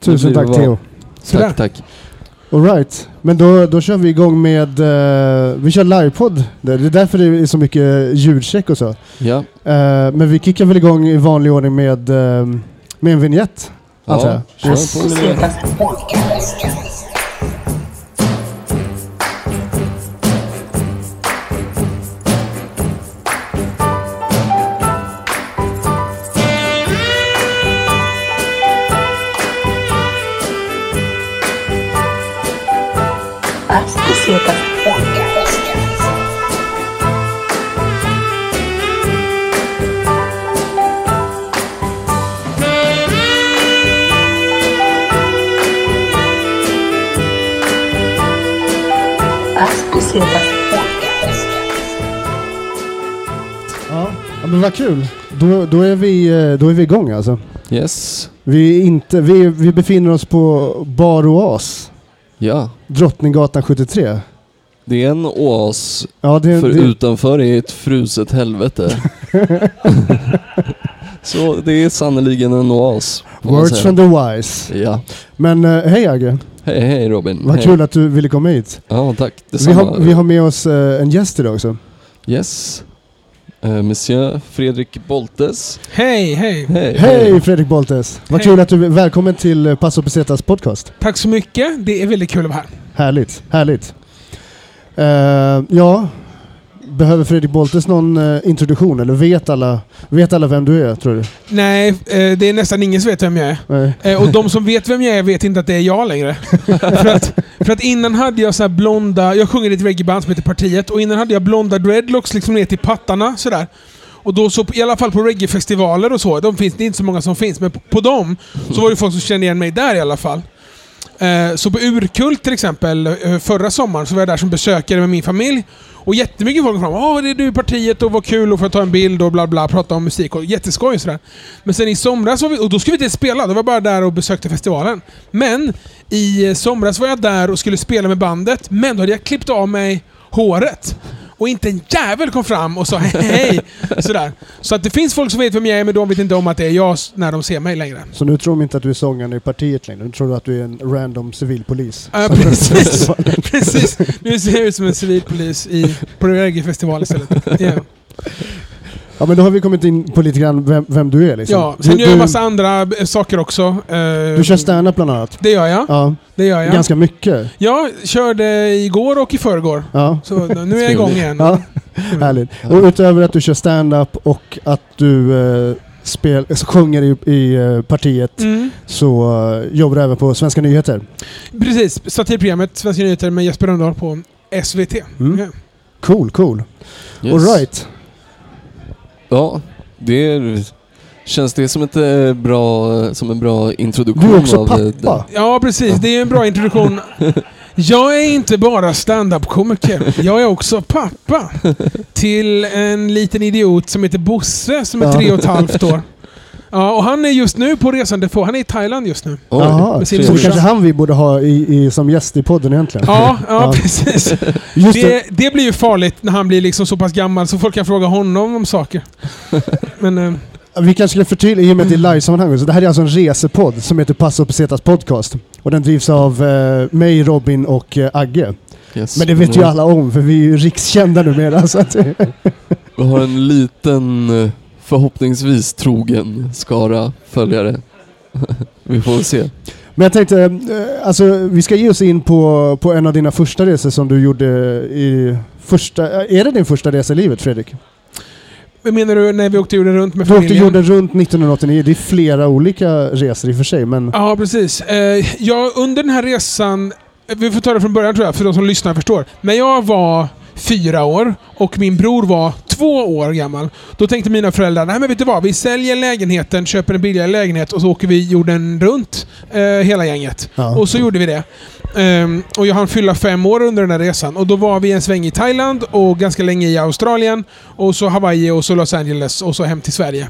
Tusen tack. Theo. Tack, tack. Alright, men då, då kör vi igång med... eh, vi kör livepodd. Det är därför det är så mycket ljudcheck och så. Ja, Eh, men vi kickar väl igång i vanlig ordning med, eh, med en vignett. antar ja jag. kör men vad kul. Då, då, är vi, eh, då är vi igång alltså. Yes. Vi, inte, vi, vi befinner oss på Bar Oas, Ja, Drottninggatan 73. det är en oas Ja, det, för det, utanför är ett fruset helvete. Så det är sannoliken en oas. words from the wise. Ja. Men eh, hej Agge, Hej, hej Robin. vad hej. kul att du ville komma hit. Ja, tack. Vi Detsamma. har, vi har med oss eh, en gäst idag också. Yes. Uh, Monsieur Fredrik Boltes. Hej, hej. Hej. Hej Fredrik Boltes! Vad Hej. kul att du välkommen till eh, Passo Pesetas podcast. Tack så mycket. Det är väldigt kul att vara här. Härligt, härligt. Eh, ja, behöver Fredrik Boltes någon eh, introduktion eller vet alla, vet alla vem du är tror du? Nej, eh, det är nästan ingen som vet vem jag är. Eh, och de som vet vem jag är vet inte att det är jag längre. för, att, för att innan hade jag så blonda... Jag sjunger i ett reggaeband som heter Partiet och innan hade jag blonda dreadlocks liksom ner till pattarna sådär. Och då så, i alla fall på reggaefestivaler och så, de finns, det är inte så många som finns, men på, på dem så var det folk som kände igen mig där i alla fall. Eh, så på Urkult till exempel, förra sommaren, så var jag där som besökare med min familj. Och jättemycket folk kom fram. Åh, det är du i partiet och vad kul att få ta en bild och bla bla, prata om musik och jätteskoj och sådär. Men sen i somras var vi, och då skulle vi inte spela, då var jag bara där och besökte festivalen. Men i somras var jag där och skulle spela med bandet, men då hade jag klippt av mig håret. Och inte en jävel kom fram och sa hej. Sådär. Så att det finns folk som vet vem jag är, men de vet inte om att det är jag när de ser mig längre. Så nu tror de inte att du är sångaren i partiet längre, nu tror du att du är en random civilpolis. Ja, precis. Precis. Nu ser jag ut som en civilpolis i, på reggaefestival istället. Ja. ja men då har vi kommit in på lite grann vem, vem du är liksom. ja, sen du, gör jag en du, massa andra saker också. Eh, du kör stand-up bland annat. Det gör jag. Ja, Det gör jag. ganska mycket. Jag körde igår och i förrgår. Ja. Så nu är jag igång igen. Ja, härligt. Och utöver att du kör stand-up och att du eh, spel, alltså, sjunger i, i eh, partiet Mm. så eh, jobbar du även på Svenska nyheter. Precis. Satirprogrammet Svenska nyheter med Jesper Rönndahl på SVT. Mm. Ja. Cool, cool. Yes. All right. Ja, det är, känns det som, ett eh, bra, som en bra introduktion Du är också av... eh, pappa. Ja, precis. Det är en bra introduktion. Jag är inte bara stand-up-komiker. Jag är också pappa. Till en liten idiot som heter Bosse som är Ja. tre och ett halvt år. Ja, och han är just nu på resande fot. Han är i Thailand just nu. Oj, Jaha, så det trevligt. kanske han vi borde ha i, i, som gäst i podden egentligen. Ja, ja, precis. Just det. Det, det blir ju farligt när han blir liksom så pass gammal så folk kan fråga honom om saker. Men... Eh, Vi kanske ska förtydliga, i och med att det är livesammanhang, så det här är alltså en resepodd som heter Passo Pesetas podcast. Och den drivs av eh, mig, Robin och eh, Agge. Yes. Men det vet ju alla om, för vi är ju rikskända numera. Så att, Vi har en liten, eh, förhoppningsvis trogen skara följare. Vi får se. Men jag tänkte, eh, alltså vi ska ge oss in på, på en av dina första resor som du gjorde i första... Är det din första resa i livet Fredrik? vad menar du när vi åkte jorden runt med Du åkte familjen? jorden runt 1989, det är flera olika resor i och för sig men... Ja, precis. Eh, jag, under den här resan, eh, vi får ta det från början tror jag, för de som lyssnar förstår. När jag var fyra år och min bror var två år gammal. Då tänkte mina föräldrar, nej men vet du vad? Vi säljer lägenheten, köper en billigare lägenhet och så åker vi jorden runt eh, hela gänget. Ja. Och så gjorde vi det. Ehm, och jag hann fylla fem år under den här resan. Och då var vi en sväng i Thailand och ganska länge i Australien. Och så Hawaii och så Los Angeles och så hem till Sverige.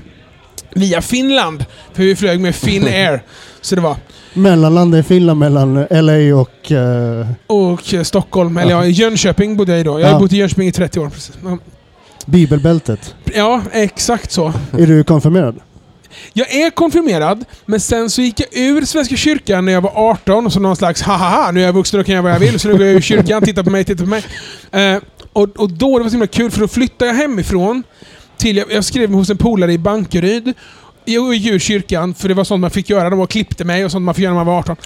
Via Finland. För vi flög med Finnair. Så det var. Mellanland i Finland mellan LA och... eh, Och eh, Stockholm, eller ja, Jönköping bodde jag i då. Jag har Ja. bott i Jönköping i 30 år. Precis. Ja. Bibelbältet. Ja, exakt så. Är du konfirmerad? Jag är konfirmerad, men sen så gick jag ur Svenska kyrkan när jag var 18, och så någon slags haha, nu är jag vuxen och kan göra vad jag vill, så nu går jag ur kyrkan, titta på mig, titta på mig. Eh, och, och då det var så himla kul, för då flyttade jag hemifrån till, jag, jag skrev hos en polare i Bankeryd, jag gick ur kyrkan, för det var sånt man fick göra. De klippte mig och sånt man fick göra när man var 18.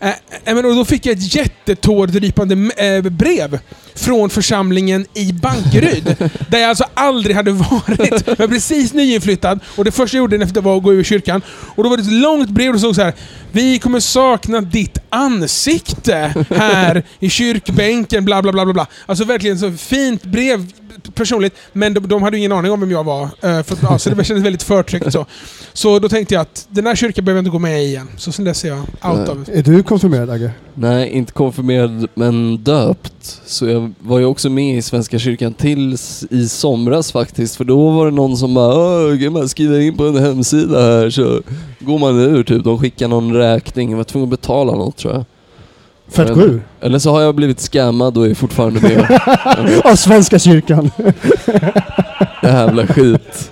Eh, eh, men då fick jag ett jättetårdrypande eh, brev från församlingen i Bankeryd. där jag alltså aldrig hade varit. Jag var precis nyinflyttad och det första jag gjorde efter var att gå ur kyrkan. Och då var det ett långt brev och det stod så här. Vi kommer sakna ditt ansikte här i kyrkbänken, bla bla bla bla. bla. Alltså verkligen så fint brev personligt, men de, de hade ingen aning om vem jag var. eh, För, ja, så det kändes väldigt förtryckt så. Så då tänkte jag att den här kyrkan behöver jag inte gå med i igen. Så sen dess är jag out Nej. of it. Är du konfirmerad Agge? Nej, inte konfirmerad men döpt. Så jag var ju också med i Svenska kyrkan tills i somras faktiskt. För då var det någon som bara Åh, kan man skriva in på en hemsida här så går man ur typ. De skickar någon räkning. Jag var tvungen att betala något tror jag. För att Jag gå vet ur? Eller så har jag blivit scammad och är fortfarande med. Av Svenska kyrkan. Jävla skit.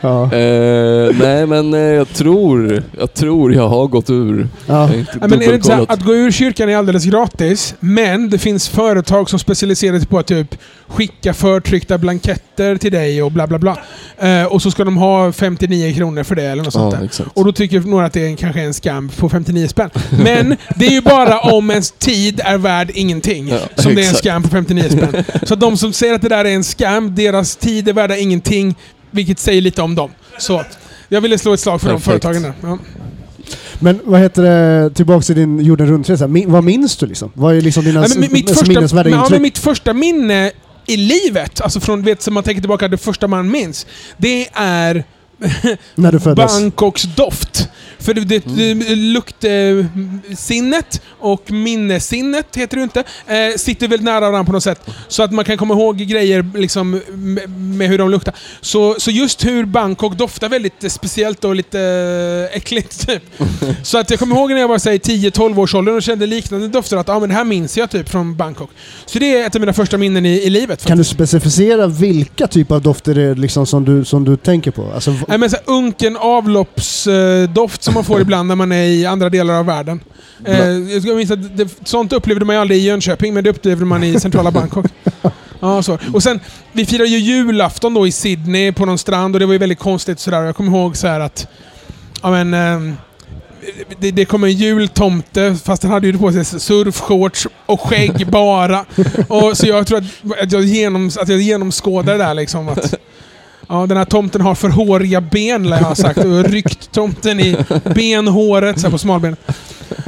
Ja. Eh, nej men eh, jag tror, jag tror jag har gått ur. Jag Ja. har inte Ja, men är det inte så här, att gå ur kyrkan är alldeles gratis, men det finns företag som specialiserar sig på att typ skicka förtryckta blanketter till dig och bla bla bla. Eh, och så ska de ha 59 kronor för det eller något sånt där. exakt. Och då tycker några att det är, kanske är en scam på 59 spänn. Men det är ju bara om ens tid är värd ingenting. Ja, som det är en exakt. scam på 59 spänn. Så de som säger att det där är en scam, deras tid är värda ingenting. Vilket säger lite om dem. Så jag ville slå ett slag för Perfekt. de företagen. Ja. Men vad heter det, tillbaks till din jorden runt-resa. Min, vad minns du liksom? Vad är liksom dina Ja, mitt, första, minnesvärda men, ja, intryck? men mitt första minne i livet, alltså från, vet, som man tänker tillbaka, det första man minns, det är När du föddes? Bangkoks doft. För det, det, det luktsinnet och minnessinnet, heter det inte, eh, sitter väldigt nära varandra på något sätt. Så att man kan komma ihåg grejer liksom, med, med hur de luktar. Så, så just hur Bangkok doftar väldigt speciellt och lite eh, äckligt. Typ. Så att jag kommer ihåg när jag var säg, 10-12 års ålder och kände liknande dofter, att ah, men det här minns jag typ från Bangkok. Så det är ett av mina första minnen i, i livet. Kan du specificera vilka typer av dofter det är liksom som, du, som du tänker på? Alltså, Nej, men så här, unken avloppsdoft som man får ibland när man är i andra delar av världen. Eh, jag minns att det, sånt upplevde man ju aldrig i Jönköping, men det upplevde man i centrala Bangkok. Ja, så. Och sen, vi firade ju julafton då i Sydney på någon strand och det var ju väldigt konstigt sådär. Jag kommer ihåg så att... Ja, men, ehm, det, det kom en jultomte, fast han hade ju på sig surfshorts och skägg bara. Och, så jag tror att, att, jag, genom, att jag genomskådade det där liksom. Att, Ja, den här tomten har för håriga ben, lär jag ha sagt. Och ryckt tomten i benhåret så här på smalbenet.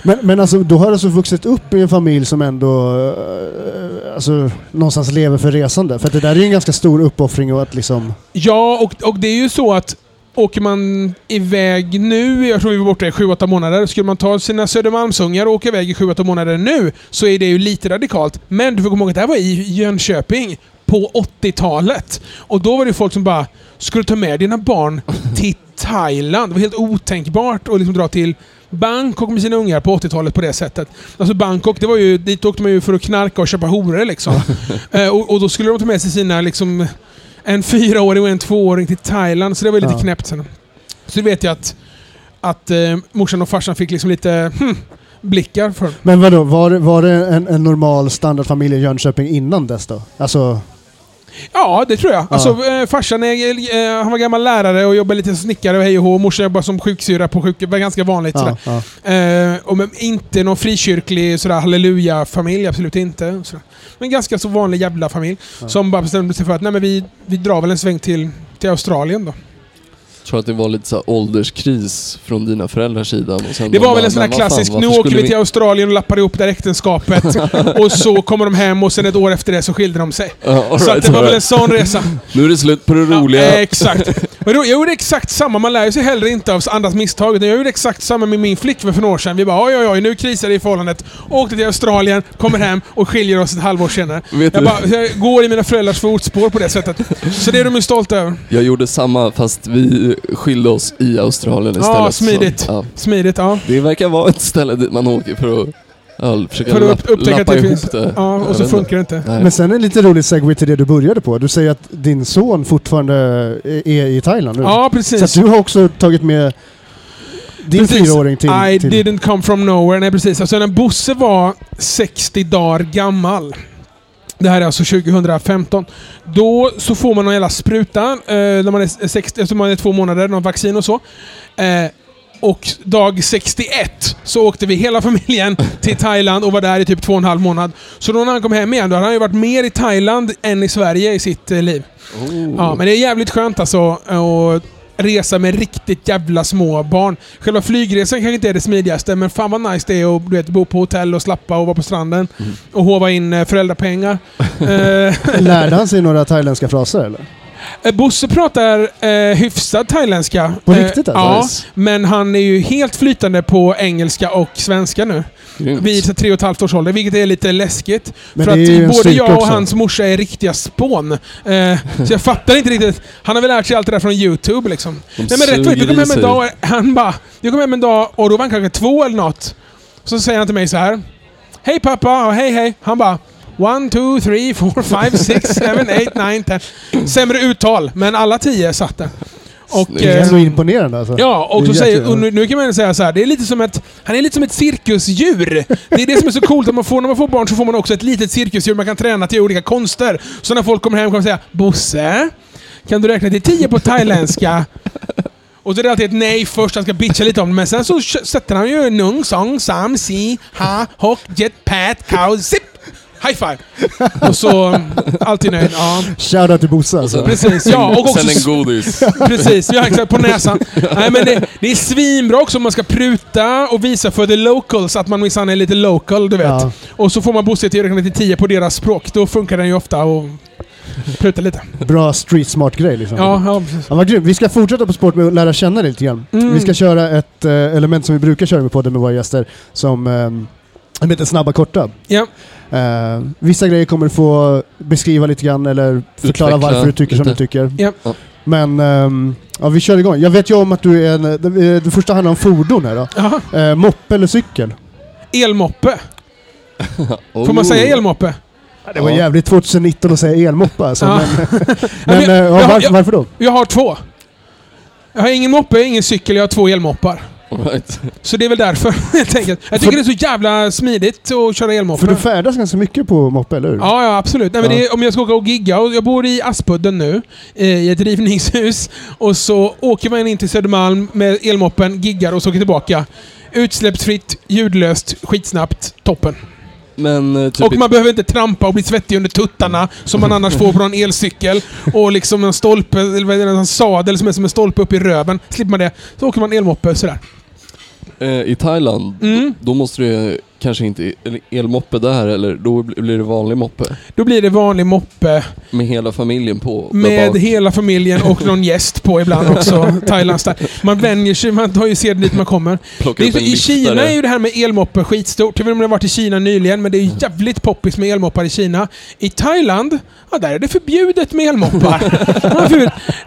men, men alltså, då har du alltså vuxit upp i en familj som ändå eh, alltså, någonstans lever för resande. För det där är ju en ganska stor uppoffring och att liksom... Ja, och, och det är ju så att åker man iväg nu, jag tror vi var borta i 7-8 månader, skulle man ta sina Södermalmsungar och åka iväg i 7-8 månader nu så är det ju lite radikalt. Men du får komma ihåg att det här var i Jönköping på 80-talet. Och då var det folk som bara Ska du ta med dina barn till Thailand? Det var helt otänkbart att liksom dra till Bangkok med sina ungar på 80-talet på det sättet. Alltså Bangkok, det var ju, dit åkte man ju för att knarka och köpa horor liksom. Eh, och, och då skulle de ta med sig sina liksom en fyraåring och en tvååring till Thailand, så det var lite Ja. knäppt sen. Så det vet jag att, att eh, morsan och farsan fick liksom lite hmm, blickar för. Men vadå, var, var det en, en normal standardfamilj i Jönköping innan dess då? Alltså, Ja, det tror jag. Alltså, eh, farsan är, eh, han var gammal lärare och jobbade lite som snickare och hej och hå. Morsan jobbade som sjuksyra på sjuk... Det var ganska vanligt. ja, Sådär. ja. Eh, och men inte någon frikyrklig sådär, halleluja-familj, absolut inte. Sådär. Men ganska så vanlig jävla familj. Ja. Som bara bestämde sig för att nej, men vi, vi drar väl en sväng till, till Australien då. Jag tror att det var lite så här ålderskris från dina föräldrars sida. Och sen Det de var bara, väl en sån där "Men vad fan, klassisk, nu åker vi till Australien och lappar ihop det här äktenskapet. och så kommer de hem och sen ett år efter det så skilde de sig. Så right, att det var all väl en right. sån resa. Nu är det slut på det roliga. Ja, eh, exakt. Jag gjorde exakt samma, man lär sig heller inte av andras misstag. Jag gjorde exakt samma med min flickvän för några år sedan. Vi bara oj oj oj, nu krisar det i förhållandet. Åkte till Australien, kommer hem och skiljer oss ett halvår senare. Vet Jag, bara, jag går i mina föräldrars fotspår på det sättet. Så det är de ju stolta över. jag gjorde samma fast vi skilde oss i Australien istället. Ja, smidigt. Så, ja. Smidigt, ja. Det verkar vara ett ställe dit man åker för att Ja, försöka För att lapp, lappa det ihop finns... det. Ja, och så funkar det inte. Nej. Men sen en lite rolig segway till det du började på. Du säger att din son fortfarande är i Thailand nu. Ja, Så precis. att du har också tagit med din Precis. fyraåring till... I till didn't come from nowhere. Nej, precis. Alltså när Bosse var 60 dagar gammal. Det här är alltså 2015. Då så får man någon jävla spruta eh, när man är 60, alltså man är två månader, någon vaccin och så. Eh, och dag 61 så åkte vi hela familjen till Thailand och var där i typ två och en halv månad. Så då när han kom hem igen, då hade han ju varit mer i Thailand än i Sverige i sitt eh, liv. Oh. Ja, men det är jävligt skönt alltså att resa med riktigt jävla små barn. Själva flygresan kanske inte är det smidigaste, men fan vad nice det är att du vet, bo på hotell och slappa och vara på stranden. Mm. Och hova in eh, föräldrapengar. eh, Lärde han sig några thailändska fraser eller? Eh, Bosse pratar eh, hyfsad thailändska. På Eh, riktigt alltså? Ja, men han är ju helt flytande på engelska och svenska nu. Grymt. Vid tre och ett halvt års ålder, vilket är lite läskigt. Men för att både jag och också. hans morsa är riktiga spån. Eh, så jag fattar inte riktigt. Han har väl lärt sig allt det där från YouTube liksom. De Nej men rätt suger jag kom hem en dag och han bara... Jag kom hem en dag och då var han kanske två eller något. Så säger han till mig så här. Hej pappa, och hej hej. Han bara... One, two, three, four, five, six, seven, eight, nine, ten. Sämre uttal, men alla tio satt där. Och. Det är eh, ändå imponerande alltså. Ja, och, Det så säger, och nu, nu kan man säga så här, det är lite som ett, han är lite som ett cirkusdjur. Det är det som är så coolt, att man får, när man får barn så får man också ett litet cirkusdjur man kan träna till olika konster. Så när folk kommer hem kommer de säga Bosse, kan du räkna till tio på thailändska? Och så är det alltid ett nej först, han ska bitcha lite om det, men sen så sätter han ju nung, song, sam, si, ha, hock, jet, pat, cow, zip! High five! Och så, mm, alltid nöjd. Ja, Shoutout till Bosse alltså. precis. Ja, och också Sen en godis. Precis, ja exakt. På näsan. Nej, men det, det är svinbra också om man ska pruta och visa för the locals att man minsann är lite local, du vet. Ja. Och så får man Bosse till att räkna till 10 på deras språk. Då funkar den ju ofta och pruta lite. Bra street smart grej liksom. Ja, ja precis. Ja, vad grymt. Vi ska fortsätta på sport med att lära känna dig lite grann. Mm. Vi ska köra ett eh, element som vi brukar köra med podden med våra gäster, som eh, heter snabba korta. Ja. Eh, vissa grejer kommer du få beskriva lite grann eller förklara Utveckla varför du tycker som du lite. tycker. Ja. Ja. Men ehm, ja, vi kör igång. Jag vet ju om att du är en... Det, det första handlar om fordon här då. Eh, moppe eller cykel? Elmoppe. Får man Oh. säga elmoppe? Det var Ja. jävligt 2019 att säga elmoppe alltså. Ja. Men, men men, eh, ja, jag- varför, jag- varför då? Jag har två. Jag har ingen moppe, ingen cykel, jag har två elmoppar. Right. Så det är väl därför, helt enkelt. Jag tycker det är så jävla smidigt att köra elmoppe. För du färdas ganska mycket på moppe, eller hur? Ja, ja absolut. Nej, Ja. är, om jag ska åka och gigga, och jag bor i Aspudden nu, eh, i ett rivningshus. Och så åker man in till Södermalm med elmoppen, giggar och så åker tillbaka. Utsläppsfritt, ljudlöst, skitsnabbt, toppen. Men eh, typ och man behöver inte trampa och bli svettig under tuttarna som man annars får på en elcykel. Och liksom en stolpe, eller en sadel som är som en stolpe upp i röven. Slipper man det, så åker man elmoppe sådär. Eh, i Thailand, Mm. då måste du kanske inte elmoppe där eller då blir det vanlig moppe. Då blir det vanlig moppe Med hela familjen på. Med bak. hela familjen och någon gäst på ibland också. Thailand style. Man vänjer sig, man tar ju seden dit man kommer. Det är I. Kina är ju det här med elmoppe skitstort. Jag vet inte om jag har varit i Kina nyligen, men det är ju jävligt poppis med elmoppar i Kina. I Thailand, ja där är det förbjudet med elmoppar.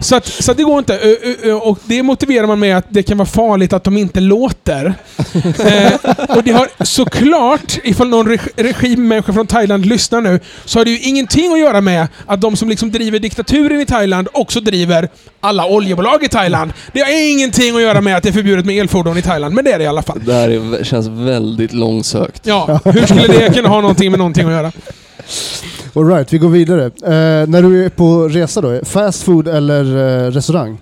Så, att, så att det går inte. Och det motiverar man med att det kan vara farligt att de inte låter. Eh, och det har såklart, ifall någon reg regimmänniska från Thailand lyssnar nu, så har det ju ingenting att göra med att de som liksom driver diktaturen i Thailand också driver alla oljebolag i Thailand. Det har ingenting att göra med att det är förbjudet med elfordon i Thailand, men det är det i alla fall. Det här är, känns väldigt långsökt. Ja, hur skulle det kunna ha någonting med någonting att göra? All right, vi går vidare. Eh, när du är på resa då, fast food eller eh, restaurang?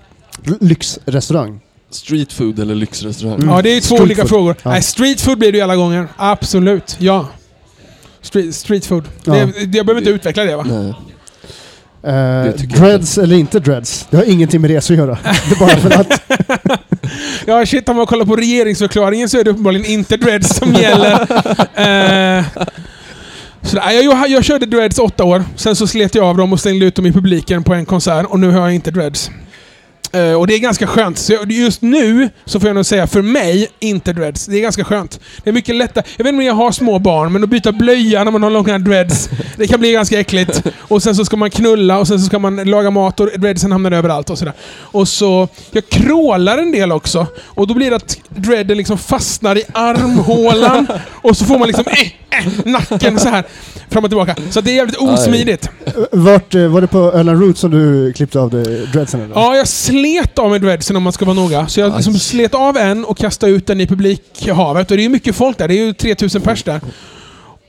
L- lyxrestaurang? Street food eller lyxrestaurang? Mm. Ja, det är två Street olika food. frågor. Ja. Nej, street food blir det ju alla gånger. Absolut, ja. Street, street food. Ja. Det, jag behöver inte utveckla det va? Nej. Jag dreads eller inte dreads? Det har ingenting med resor att göra. Det är bara för att... Ja, shit, om man kollar på regeringsförklaringen så är det uppenbarligen inte dreads som gäller. eh, så, jag, jag, jag körde dreads åtta år, sen så slet jag av dem och slängde ut dem i publiken på en konsert och nu har jag inte dreads. Eh, och det är ganska skönt. Så just nu så får jag nog säga för mig, inte dreads. Det är ganska skönt. Det är mycket lättare. Jag vet inte om jag har små barn, men att byta blöja när man har långa dreads, det kan bli ganska äckligt. Och sen så ska man knulla och sen så ska man laga mat och dreadsen hamnar överallt och sådär. Och så... Jag crawlar en del också. Och då blir det att dreaden liksom fastnar i armhålan. och så får man liksom eh, eh, nacken så här fram och tillbaka. Så det är jävligt osmidigt. Vart, eh, var det på Öland Roots som du klippte av dig dreadsen? Eller? Ja, jag slet av mig dreadsen om man ska vara noga. Så jag liksom slet av en och kastade ut den i publikhavet. Och det är ju mycket folk där. Det är ju 3000 pers där.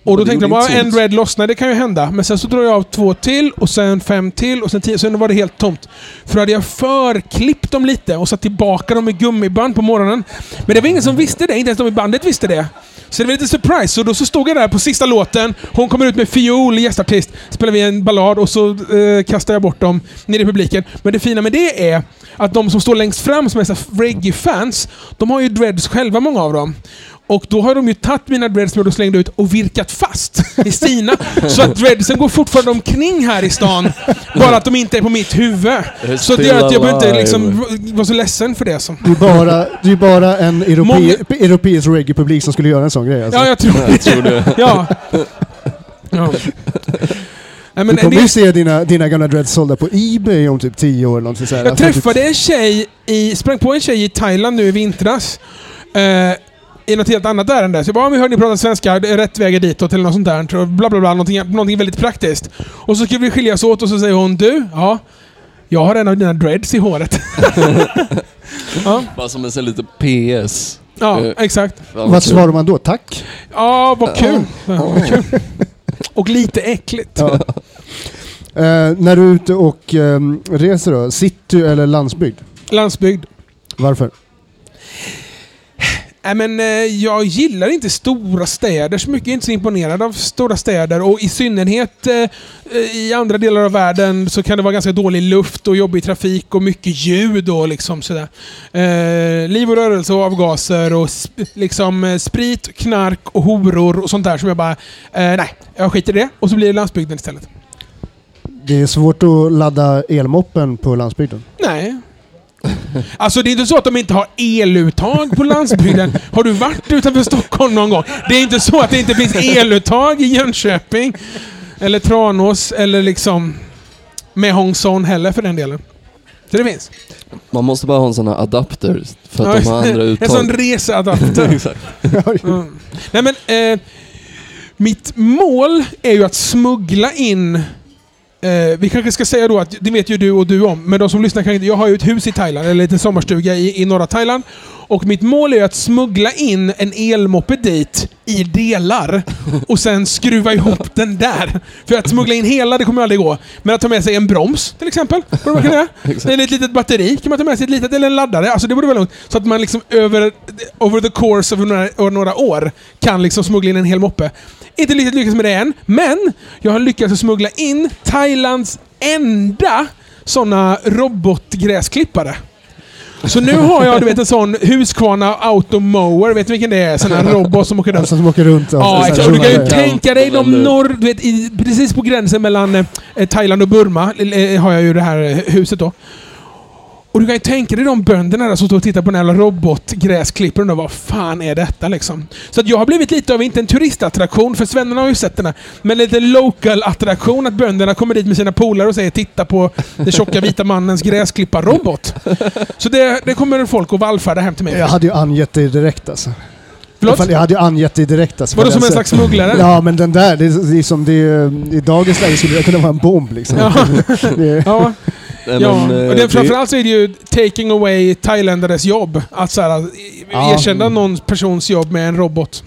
Och då det tänkte jag bara en ont. dread lossnar, det kan ju hända. Men sen så drar jag av två till och sen fem till och sen tio. Sen var det helt tomt. För då hade jag förklippt dem lite och satt tillbaka dem i gummiband på morgonen. Men det var ingen som visste det. Inte ens de i bandet visste det. Så det var lite surprise. Så då så stod jag där på sista låten. Hon kommer ut med fiol, gästartist. Spelar vi en ballad och så eh, kastar jag bort dem ner i publiken. Men det fina med det är att de som står längst fram som är reggae-fans, de har ju dreads själva, många av dem. Och då har de ju tagit mina dreads som jag då slängde ut och virkat fast i sina. så att dreadsen går fortfarande omkring här i stan. Bara att de inte är på mitt huvud. Så det gör att jag behöver inte liksom vara så ledsen för det. Som. Det är bara, det är bara en europe, Många- europeisk reggae-publik som skulle göra en sån grej. Alltså. Ja, jag tror Jag tror det. Ja. ja. Nej, men du kommer det, ju se dina, dina gamla dreads sålda på Ebay om typ 10 år. eller någonting så här. jag träffade en tjej i, sprang på en tjej i Thailand nu i vintras. Eh, I något helt annat ärende. Så jag bara, "Ja, vi hörde ni prata svenska, det är rätt väg ditåt eller något sånt där. Och Bla bla bla, någonting, någonting väldigt praktiskt. Och så skulle vi skiljas åt och så säger hon, du, ja, jag har en av dina dreads i håret. ja, Bara som en sån liten PS. ja Eh, exakt. Vad svarar man då? Tack? Ja, vad kul. Ja, vad kul. Och lite äckligt. Ja. Eh, när du är ute och ehm, reser då, city eller landsbygd? Landsbygd. Varför? Nej, men, eh, jag gillar inte stora städer så mycket. Jag är inte så imponerad av stora städer. Och i synnerhet eh, i andra delar av världen så kan det vara ganska dålig luft och jobbig trafik och mycket ljud och liksom sådär. Eh, liv och rörelse och avgaser och sp- liksom eh, sprit, knark och horor och sånt där som jag bara... Eh, nej, jag skiter i det. Och så blir det landsbygden istället. Det är svårt att ladda elmoppen på landsbygden. Nej. Alltså det är inte så att de inte har eluttag på landsbygden. Har du varit utanför Stockholm någon gång? Det är inte så att det inte finns eluttag i Jönköping. Eller Tranås eller liksom med Hongson heller för den delen. Så det finns. Man måste bara ha en sån här adapter för att de har andra en uttag. sån reseadapter. Exakt. Mm. Nej men, eh, mitt mål är ju att smuggla in Eh, vi kanske ska säga då att, det vet ju du och du om, men de som lyssnar kanske inte... Jag har ju ett hus i Thailand, eller en liten sommarstuga i, i norra Thailand. Och mitt mål är att smuggla in en elmoppe dit i delar och sen skruva ihop den där. För att smuggla in hela, det kommer aldrig gå. Men att ta med sig en broms, till exempel. Borde man kunna göra. Eller ett litet batteri kan man ta med sig, ett litet, eller en laddare. Alltså det borde vara lugnt. Så att man liksom över, over the course of några, några år kan liksom smuggla in en hel moppe. Inte riktigt lyckats med det än, men jag har lyckats att smuggla in Thailands enda såna robotgräsklippare. Så nu har jag du vet, en sån Husqvarna Automower, vet du vilken det är? Sån här robot som åker runt. Alltså som åker runt. Ja, exakt. Och du kan ju tänka dig de norr... Du vet, i, precis på gränsen mellan eh, Thailand och Burma eh, har jag ju det här eh, huset då. Och du kan ju tänka dig de bönderna där som står och tittar på den här robotgräsklipparen och vad fan är detta liksom? Så att jag har blivit lite av, inte en turistattraktion, för svennarna har ju sett den här, men lite local attraktion att bönderna kommer dit med sina polare och säger titta på den tjocka vita mannens gräsklipparrobot. Så det, det kommer folk att vallfärda hem till mig. Jag hade ju angett dig direkt alltså. Förlåt? Jag hade ju angett dig direkt alltså. Vadå som en slags smugglare? Ja, men den där, det är, det är som det är, i dagens läge skulle det kunna vara en bomb liksom. Ja. Det Ja, ja. men, eh, och det, det- framförallt så är det ju taking away thailändares jobb. Att så här, Ja. erkänna någon persons jobb med en robot.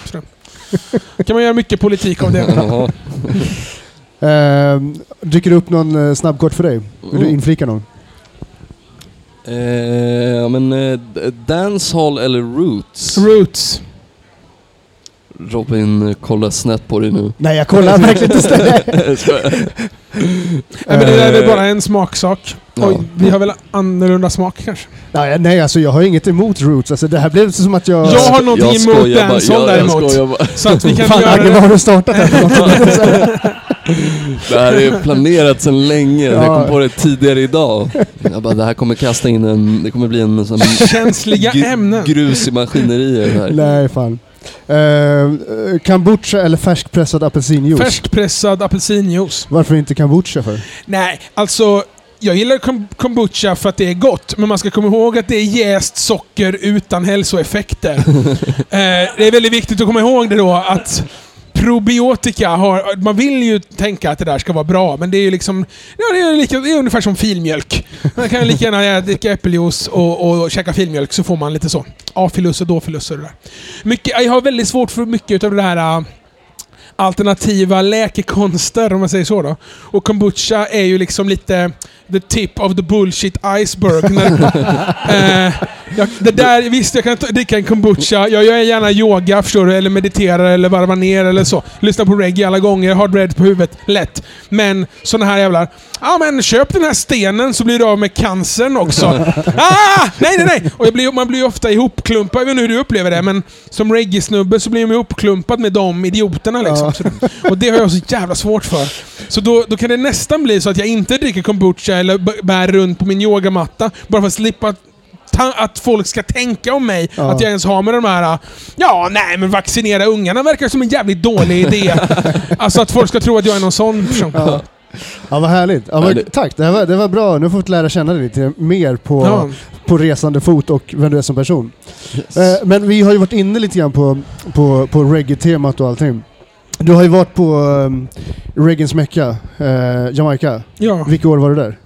Kan man göra mycket politik av det. Ehm, dyker det upp någon eh, snabbkort för dig? Vill du Mm. inflika någon? Eh, ja men eh, d- dancehall eller roots? Roots. Robin kollar snett på dig nu. Nej, jag kollar verkligen inte. Jag skojar. Nej, men det där är väl Eh, bara en smaksak. ja. Oj, vi har väl annorlunda smak kanske. nej, nej, alltså jag har inget emot Roots. Alltså, det här blev som att jag... Jag har någonting Jag emot dancehall jag- jag däremot. bara. Så att vi kan Fan göra vad det. har du startat här för något? Det här är planerat sedan länge. Jag Ja. kom på det tidigare idag. Jag bara, det här kommer kasta in en... Det kommer bli en sån... Känsliga ämnen. Grus i maskineriet här. Nej, fan. Uh, kombucha eller färskpressad apelsinjuice? Färskpressad apelsinjuice. Varför inte kombucha för? Nej, alltså... Jag gillar kom- kombucha för att det är gott, men man ska komma ihåg att det är jäst socker utan hälsoeffekter. eh, det är väldigt viktigt att komma ihåg det då att probiotika har... Man vill ju tänka att det där ska vara bra, men det är ju liksom... Ja, det, är lika, det är ungefär som filmjölk. Man kan lika gärna dricka äppeljuice och, och käka filmjölk så får man lite så. A-filus och dåfilus och det där. Mycket, jag har väldigt svårt för mycket av det här... Äh, alternativa läkekonster, om man säger så då. Och kombucha är ju liksom lite the tip of the bullshit iceberg. När, eh, jag, det där, visst, jag kan dricka en kombucha. Jag gör gärna yoga, förstår du, eller mediterar eller varvar ner eller så. Lyssnar på reggae alla gånger, har dread på huvudet. Lätt. Men såna här jävlar... Ja men köp den här stenen så blir du av med cancern också. ah! Nej, nej, nej! Och blir, man blir ju ofta ihopklumpad, jag vet inte hur du upplever det, men som reggae-snubbe så blir man ihopklumpad med de idioterna liksom. Och det har jag så jävla svårt för. Så då, då kan det nästan bli så att jag inte dricker kombucha eller bär runt på min yogamatta, bara för att slippa att folk ska tänka om mig Ja. att jag ens har med de här... Ja, nej men vaccinera ungarna verkar som en jävligt dålig idé. alltså att folk ska tro att jag är någon sån person. Ja. Ja, vad härligt. Ja, men, det- Tack, det, här var, det var bra. Nu har vi lära känna dig lite mer på, Ja. på resande fot och vem du är som person. Yes. Eh, men vi har ju varit inne lite grann på, på, på reggae-temat och allting. Du har ju varit på um, reggaeens mecka, eh, Jamaica. Ja. Vilka år var du där?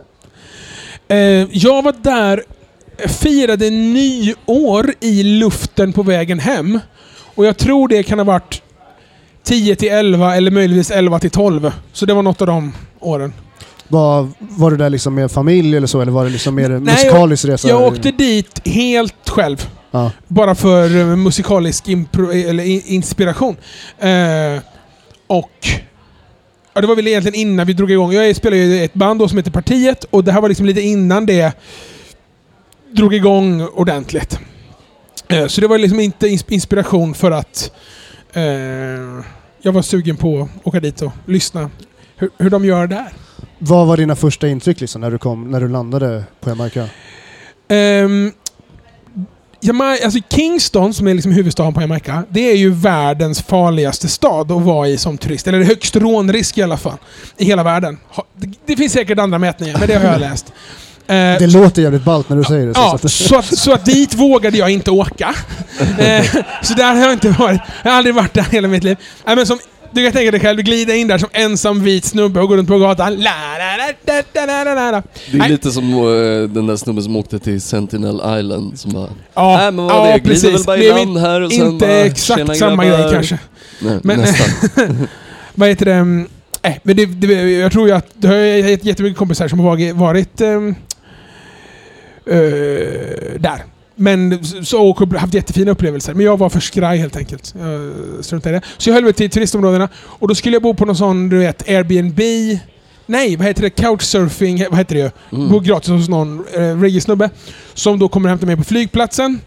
Eh, jag var där, firade nyår i luften på vägen hem. Och jag tror det kan ha varit 10 till 11 eller möjligtvis 11 till 12. Så det var något av de åren. Var, var du där liksom med familj eller så, eller var det liksom mer Nej, musikalisk resa? Jag åkte dit helt själv. Ja. Bara för eh, musikalisk impro, eller inspiration. Eh, och... Ja, det var väl egentligen innan vi drog igång. Jag spelar ju ett band då som heter Partiet och det här var liksom lite innan det drog igång ordentligt. Eh, så det var liksom inte ins- inspiration för att eh, jag var sugen på att åka dit och lyssna hur, hur de gör där. Vad var dina första intryck liksom, när, du kom, när du landade på Jamaica? Um, Jama- alltså Kingston, som är liksom huvudstaden på Jamaica, det är ju världens farligaste stad att vara i som turist. Eller högst rånrisk i alla fall. I hela världen. Det, finns säkert andra mätningar, men det har jag läst. Eh, Det låter jävligt ballt när du säger det. så- Ja, så att- så att, så att dit vågade jag inte åka. Eh, så där har jag inte varit. Jag har aldrig varit där hela mitt liv. Nej, men som, du kan tänka dig själv, glida in där som ensam vit snubbe och gå runt på gatan. La, la, la, da, da, da, da. Det är Nej. lite som eh, den där snubben som åkte till Sentinel Island som bara... Ja, Nej men vad var det? Glider väl bara i här och sen Inte bara, exakt "Tjena, samma grabbar." grej kanske. Nej, Men- nästan. Vad heter det? mm, Eh, men det, det, jag tror ju att det har jättemycket kompisar som har varit, varit ehm, eh, där. Men så och haft jättefina upplevelser. Men jag var för skraj helt enkelt. Jag struntade i det. Så jag höll mig till turistområdena. Och då skulle jag bo på någon sån, du vet, Airbnb. Nej, vad heter det? Couchsurfing, vad heter det ju? Mm. Bo gratis hos någon eh, reggae-snubbe. Som då kommer hämta mig på flygplatsen.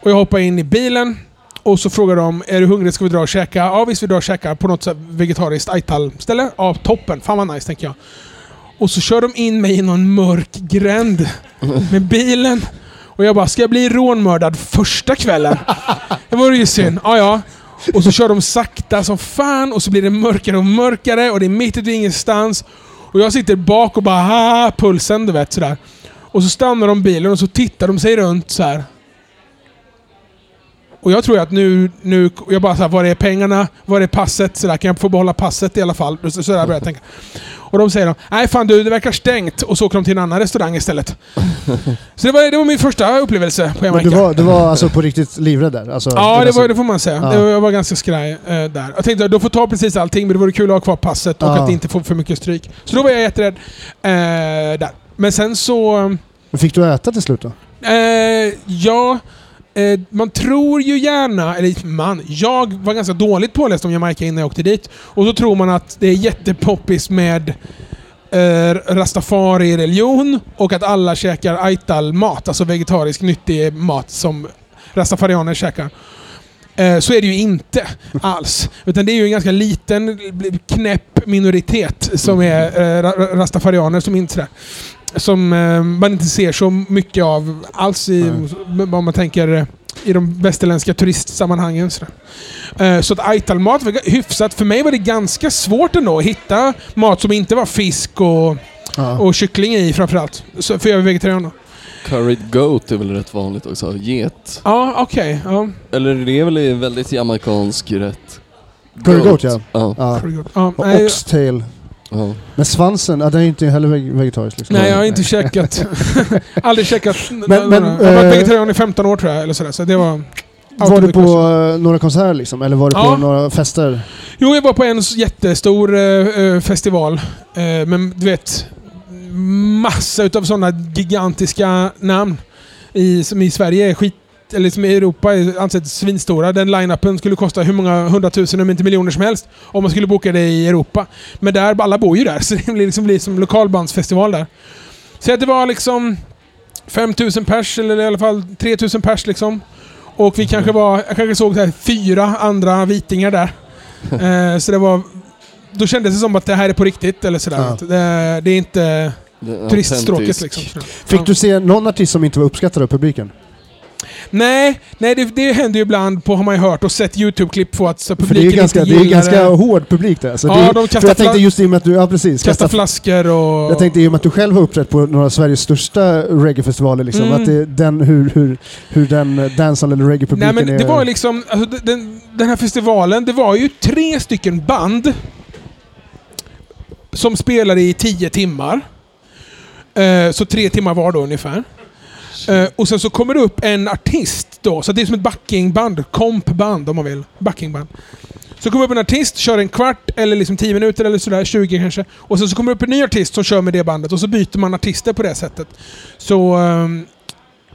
Och jag hoppar in i bilen. Och så frågar de, är du hungrig? Ska vi dra och käka? Ja visst, vi drar och käkar på något vegetariskt Aital-ställe. Ja, toppen. Fan vad nice, tänker jag. Och så kör de in mig i någon mörk gränd med bilen. Och jag bara, ska jag bli rånmördad första kvällen? Det vore ju synd. Ja, ja. Och så kör de sakta som fan och så blir det mörkare och mörkare och det är mitt ute i ingenstans. Och jag sitter bak och bara ha pulsen, du vet sådär. Och så stannar de bilen och så tittar de sig runt så här. Och jag tror att nu, nu jag bara såhär, var är pengarna? Var är passet? Så där, kan jag få behålla passet i alla fall? Så, så där börjar jag tänka. Och de säger nej fan du, det verkar stängt. Och så åker de till en annan restaurang istället. så det var, det var min första upplevelse på Jamaica. du var, du var alltså på riktigt livrädd där? Alltså, Ja, det, var, det får man säga. Ja. Det var, jag var ganska skraj eh, där. Jag tänkte du får ta precis allting, men det vore kul att ha kvar passet och Ja. att inte få för mycket stryk. Så då var jag jätterädd eh, där. Men sen så... Fick du äta till slut då? Eh, ja, eh, man tror ju gärna, eller man, jag var ganska dåligt påläst om Jamaica innan jag åkte dit. Och så tror man att det är jättepoppis med eh, rastafari-religion och att alla käkar aital-mat, alltså vegetarisk nyttig mat som rastafarianer käkar. Eh, så är det ju inte alls. Utan det är ju en ganska liten, knäpp minoritet som är eh, rastafarianer som inte sådär. Som eh, man inte ser så mycket av alls i, om man tänker eh, i de västerländska turistsammanhangen. Sådär. Eh, Så att aitalmat var hyfsat. För mig var det ganska svårt ändå att hitta mat som inte var fisk och, Ja. och kyckling i framförallt. Så, för jag är vegetarian då. Curried goat är väl rätt vanligt också. Get. Ja, okej. ja. Eller det är väl en väldigt jamaicansk rätt. Curry goat, ja. Ja. ja. ja. Och Nej, oxtail. Ja. Men svansen, ja, den är ju inte heller veg- vegetarisk. Liksom. nej, jag har inte käkat. Aldrig käkat. Men- Men, jag har varit eh, vegetarian i 15 år tror jag. Eller sådär, så det var... Var du på question. eh, några konserter liksom? Eller var du på Ja. några fester? Jo, jag var på en jättestor eh, festival. Eh, men du vet, massa utav sådana gigantiska namn. I, som i Sverige är skit... Eller som i Europa är ansett svinstora. Den line-upen skulle kosta hur många hundratusen, om inte miljoner som helst. Om man skulle boka det i Europa. Men där, alla bor ju där, så det blir liksom blir som lokalbandsfestival där. Så att det var liksom 5000 pers, eller i alla fall 3000 pers liksom. Och vi kanske var, jag kanske såg så här fyra andra vitingar där. Eh, så det var... Då kändes det som att det här är på riktigt, eller sådär. Ja. Det, det är inte turiststråket liksom. Fick du se någon artist som inte var uppskattad av publiken? Nej, nej det, det händer ju ibland på, har man ju hört och sett YouTube-klipp på att så För det är publiken ganska, inte det är gillar ganska det. hård publik där. Så Ja, det, är- de kastar för jag tänkte just i och med att du, ja precis, Kasta kasta, flaskor och... jag tänkte i och med att du själv har uppträtt på några av Sveriges största reggaefestivaler, liksom, Mm. att det, den, hur, hur, hur den eh, dancehall eller Nej reggae-publiken men är... det var liksom, alltså, den, den här festivalen, det var ju tre stycken band som spelade i tio timmar. Eh, så tre timmar var då ungefär. Eh, och sen så kommer det upp en artist då, så det är som ett backingband, kompband om man vill. Backingband. Så kommer det upp en artist, kör en kvart eller liksom 10 minuter eller sådär, 20 kanske. Och sen så kommer det upp en ny artist som kör med det bandet och så byter man artister på det sättet. Så... ehm,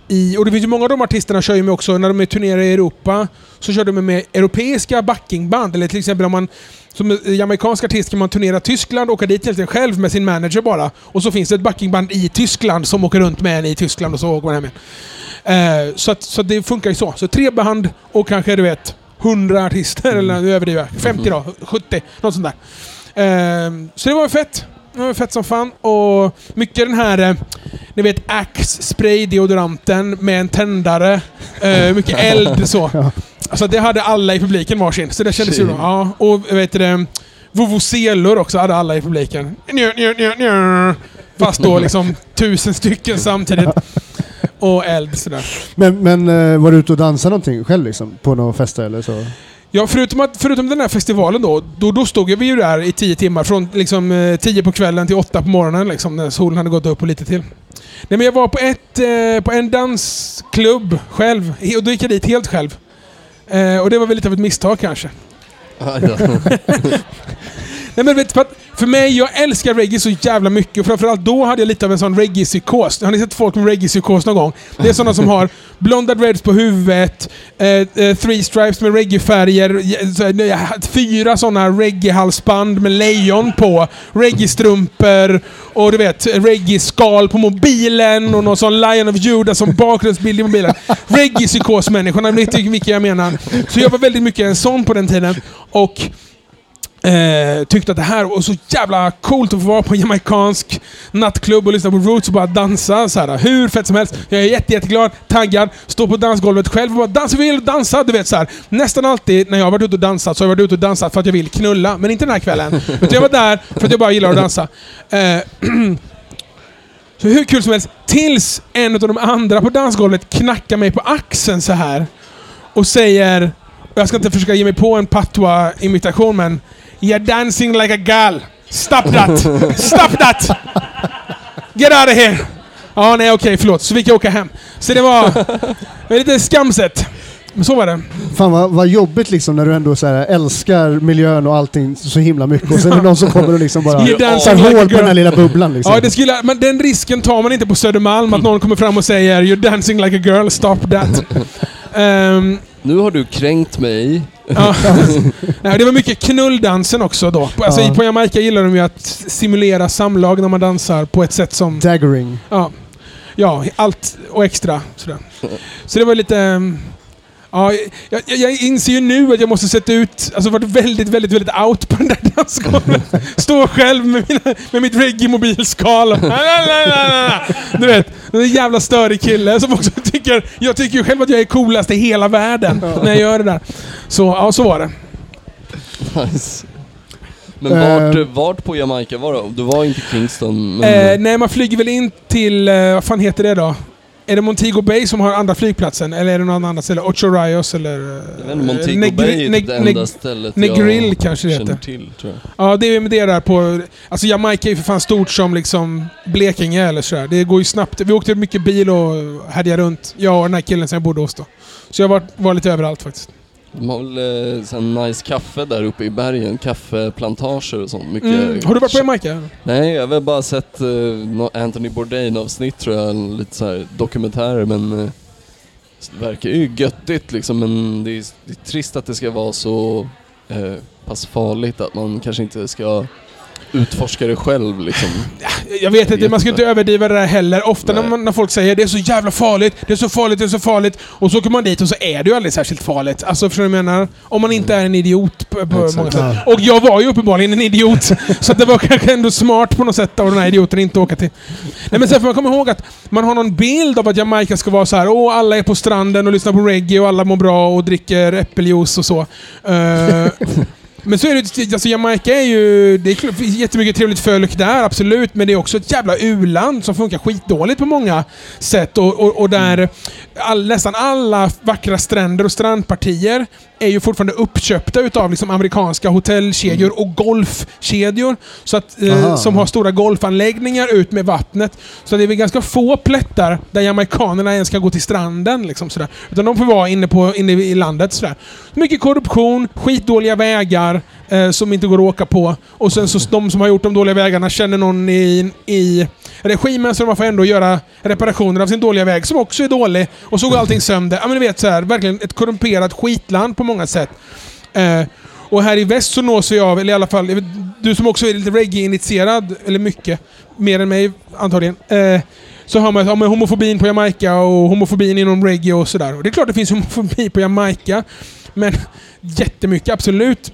i, och det finns ju många av de artisterna kör ju med också, när de är turnerar i Europa, så kör de med, med europeiska backingband. Eller till exempel om man som jamaicansk artist kan man turnera Tyskland och åka dit egentligen själv med sin manager bara. Och så finns det ett backingband i Tyskland som åker runt med en i Tyskland och så åker man hem igen. Eh, så, att, så att det funkar ju så. Så tre band och kanske du vet 100 artister, eller nu överdriver jag. 50 då, 70, något sånt där. Eh, så det var fett. Fett som fan. Och mycket den här, eh, ni vet Axe spray deodoranten med en tändare. Eh, mycket eld så. Alltså det hade alla i publiken varsin. Så det kändes ju bra. Ja, och vet du Vovoselor också hade alla i publiken. Njö, njö, njö, njö. Fast då liksom tusen stycken samtidigt. Och eld sådär. Men, men eh, var du ute och dansade någonting själv liksom? På någon fest eller så? Ja, förutom, att, förutom den här festivalen då, då, då stod vi ju där i tio timmar. Från liksom, eh, tio på kvällen till åtta på morgonen, liksom, när solen hade gått upp och lite till. Nej, men jag var på, ett, eh, på en dansklubb själv. Och då gick jag dit helt själv. Eh, och det var väl lite av ett misstag kanske. Nej men vet du, för, att för mig, jag älskar reggae så jävla mycket. Och framförallt då hade jag lite av en sån reggae-psykos. Har ni sett folk med reggae-psykos någon gång? Det är sådana som har blonda dreads på huvudet, eh, eh, three stripes med reggae-färger, fyra sådana reggae-halsband med lejon på, reggae-strumpor och du vet, reggae-skal på mobilen och någon sån Lion of Judah som bakgrundsbild i mobilen. Reggae-psykos-människorna, ni vet vilka jag menar. Så jag var väldigt mycket en sån på den tiden. Och Eh, tyckte att det här var så jävla coolt att få vara på en jamaicansk nattklubb och lyssna på Roots och bara dansa. Så här, hur fett som helst. Jag är jätte, jätteglad, taggad, står på dansgolvet själv och bara dansa, vill dansa. Du vet så här. Nästan alltid när jag har varit ute och dansat så har jag varit ute och dansat för att jag vill knulla. Men inte den här kvällen. Utan jag var där för att jag bara gillar att dansa. Eh, så hur kul som helst. Tills en av de andra på dansgolvet knackar mig på axeln så här och säger, och jag ska inte försöka ge mig på en patwa-imitation men You're dancing like a girl. Stop that! Stop that! Get out of here! Ja, nej okej, förlåt. Så fick jag åka hem. Så det var, det var lite skamset. Men så var det. Fan vad, vad jobbigt liksom när du ändå så här, älskar miljön och allting så himla mycket och sen är det någon som kommer och liksom bara tar like hål på den här lilla bubblan liksom. Ja, det skulle, men den risken tar man inte på Södermalm, att någon kommer fram och säger You're dancing like a girl, stop that. Ehm, Nu har du kränkt mig. Ja. Nej, det var mycket knulldansen också då. Alltså, Ja. På Jamaica gillar de ju att simulera samlag när man dansar på ett sätt som... Daggering. Ja, ja allt och extra. Sådär. Så det var lite... Ja, jag, jag, jag inser ju nu att jag måste sätta ut, alltså varit väldigt, väldigt, väldigt out på den där dansgolven. Stå själv med, mina, med mitt reggae-mobilskal. Du vet, en jävla störig kille som också tycker, jag tycker ju själv att jag är coolast i hela världen när jag gör det där. Så, ja, så var det. Nice. Men vart, vart på Jamaica var du? Du var inte i Kingston, men... Eh, nej, man flyger väl in till, eh, vad fan heter det då? Är det Montego Bay som har andra flygplatsen? Eller är det någon annan ställe? Ocho Rios eller... eh, jag vet Montego Negri- Bay är Neg- typ det enda stället Negril jag kanske det heter. till, tror jag. Ja, det är med det där på... Alltså Jamaica är ju för fan stort som liksom Blekinge eller sådär. Det går ju snabbt. Vi åkte mycket bil och härjade runt. Jag och den här killen som jag bodde hos då. Så jag var, var lite överallt faktiskt. De har väl eh, sån nice kaffe där uppe i bergen, kaffeplantager och sånt. Mycket Mm. Har du varit på Jamaica? Nej, jag har väl bara sett nå- Anthony Bourdain-avsnitt tror jag, lite så här dokumentärer men eh, det verkar ju göttigt liksom men det är, det är trist att det ska vara så eh, pass farligt att man kanske inte ska utforska det själv liksom. Jag vet inte, man ska inte. överdriva det där heller. Ofta när, man, när folk säger det är så jävla farligt, det är så farligt, det är så farligt. Och så åker man dit och så är det ju aldrig särskilt farligt. Alltså förstår du vad jag menar? Om man inte är en idiot på, på många sätt. Och jag var ju uppenbarligen en idiot. så det var kanske ändå smart på något sätt av den här idioten att inte åka till. Nej men sen får man komma ihåg att man har någon bild av att Jamaica ska vara så här. åh alla är på stranden och lyssnar på reggae och alla mår bra och dricker äppeljuice och så. Eh, men så är det alltså Jamaica är ju... Det är jättemycket trevligt folk där, absolut. Men det är också ett jävla u-land som funkar skitdåligt på många sätt. Och, och, och där all, nästan alla vackra stränder och strandpartier är ju fortfarande uppköpta utav liksom amerikanska hotellkedjor och golfkedjor. Så att, eh, som har stora golfanläggningar ut med vattnet. Så det är väl ganska få plättar där jamaikanerna ens ska gå till stranden. Liksom, sådär. Utan de får vara inne, på, inne i landet. Sådär. Mycket korruption, skitdåliga vägar eh, som inte går att åka på. Och sen så de som har gjort de dåliga vägarna känner någon i, i regimen så de får ändå göra reparationer av sin dåliga väg som också är dålig. Och så går allting sönder. Ja men du vet så här, verkligen ett korrumperat skitland på många sätt. Eh, och här i väst så nås vi av, eller i alla fall, vet, du som också är lite reggae-initierad, eller mycket, mer än mig antagligen. Eh, så har man, ja, men homofobin på Jamaica och homofobin inom reggae och sådär. Och det är klart det finns homofobi på Jamaica. Men jättemycket, absolut.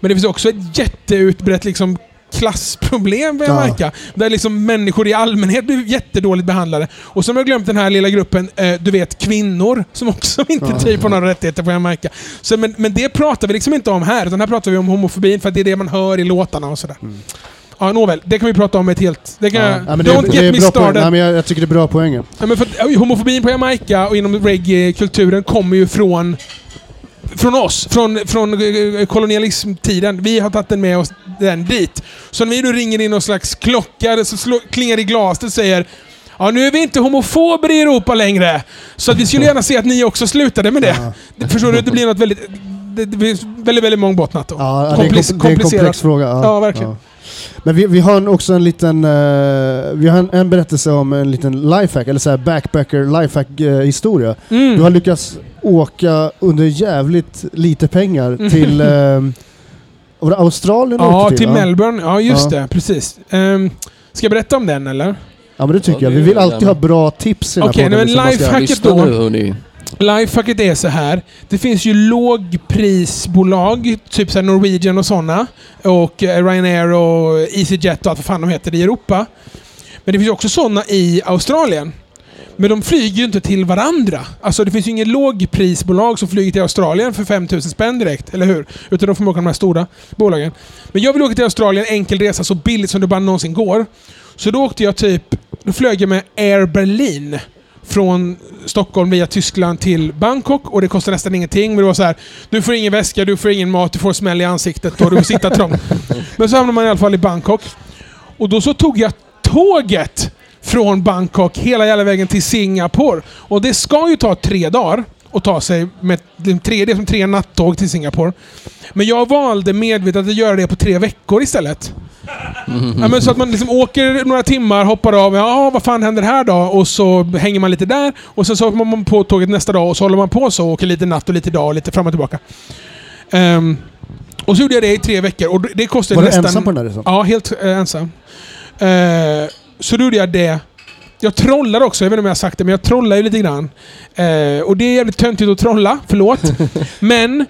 Men det finns också ett jätteutbrett liksom, klassproblem på Ja. Jamaica. Där liksom människor i allmänhet blir jättedåligt behandlade. Och så har jag glömt den här lilla gruppen, eh, du vet kvinnor, som också inte Ja. typ har några rättigheter på Jamaica. Så, men, men det pratar vi liksom inte om här, utan här pratar vi om homofobin för att det är det man hör i låtarna och sådär. Ja, nåväl. Det kan vi prata om ett helt... Det kan, Mm. Ja, men det, don't det get är me started. Nej, men jag, jag tycker det är bra poänger. Ja, men för ja, homofobin på Jamaica och inom reggae-kulturen kommer ju från från oss, från, från eh, kolonialismtiden. Vi har tagit den med oss den dit. Så när vi nu ringer in någon slags klocka så slå, klingar i glaset och säger Ja, nu är vi inte homofober i Europa längre. Så att vi skulle gärna se att ni också slutade med det. Ja. Förstår du? Det blir något väldigt... Det, blir väldigt, väldigt mångbottnat då. Ja, Komplis- kom, det är en komplex fråga. Ja, Ja, verkligen. Men vi, vi har också en liten... eh, vi har en, en berättelse om en liten lifehack, eller så här backpacker lifehack-historia. Mm. Du har lyckats åka under jävligt lite pengar till... Uh, var det Australien Ja, till ja? Melbourne. Ja, just Ja. det. Precis. Um, ska jag berätta om den eller? Ja men det tycker Ja, jag. Vi vill alltid gärna. ha bra tips i den här Okej, podden, men liksom, lifehack- Lyssna då. nu hörni. Lifehacket är så här. Det finns ju lågprisbolag, typ så Norwegian och sådana. Och eh, Ryanair och EasyJet och allt vad fan de heter i Europa. Men det finns också sådana i Australien. Men de flyger ju inte till varandra. Alltså det finns ju inget lågprisbolag som flyger till Australien för 5000 spänn direkt, eller hur? Utan de får åka de här stora bolagen. Men jag vill åka till Australien, enkel resa, så billigt som det bara någonsin går. Så då åkte jag typ... Då flög jag med Air Berlin från Stockholm via Tyskland till Bangkok och det kostar nästan ingenting. Men det var så här, du får ingen väska, du får ingen mat, du får smäll i ansiktet och du får sitta trångt. Men så hamnar man i alla fall i Bangkok. Och då så tog jag tåget från Bangkok hela jävla vägen till Singapore. Och det ska ju ta tre dagar att ta sig med tre, det som tre nattåg till Singapore. Men jag valde medvetet att göra det på tre veckor istället. Ja, men så att man liksom åker några timmar, hoppar av, ja vad fan händer här då? Och så hänger man lite där. Och sen så åker man på tåget nästa dag och så håller man på så och åker lite natt och lite dag och lite fram och tillbaka. Ehm, och så gjorde jag det i tre veckor och det kostade Var du nästan... ensam på den där resan? Ja, helt eh, ensam. Eh, så då gjorde jag det. Jag trollar också, jag vet inte om jag har sagt det, men jag trollar ju lite grann. Eh, och det är jävligt töntigt att trolla, förlåt. men,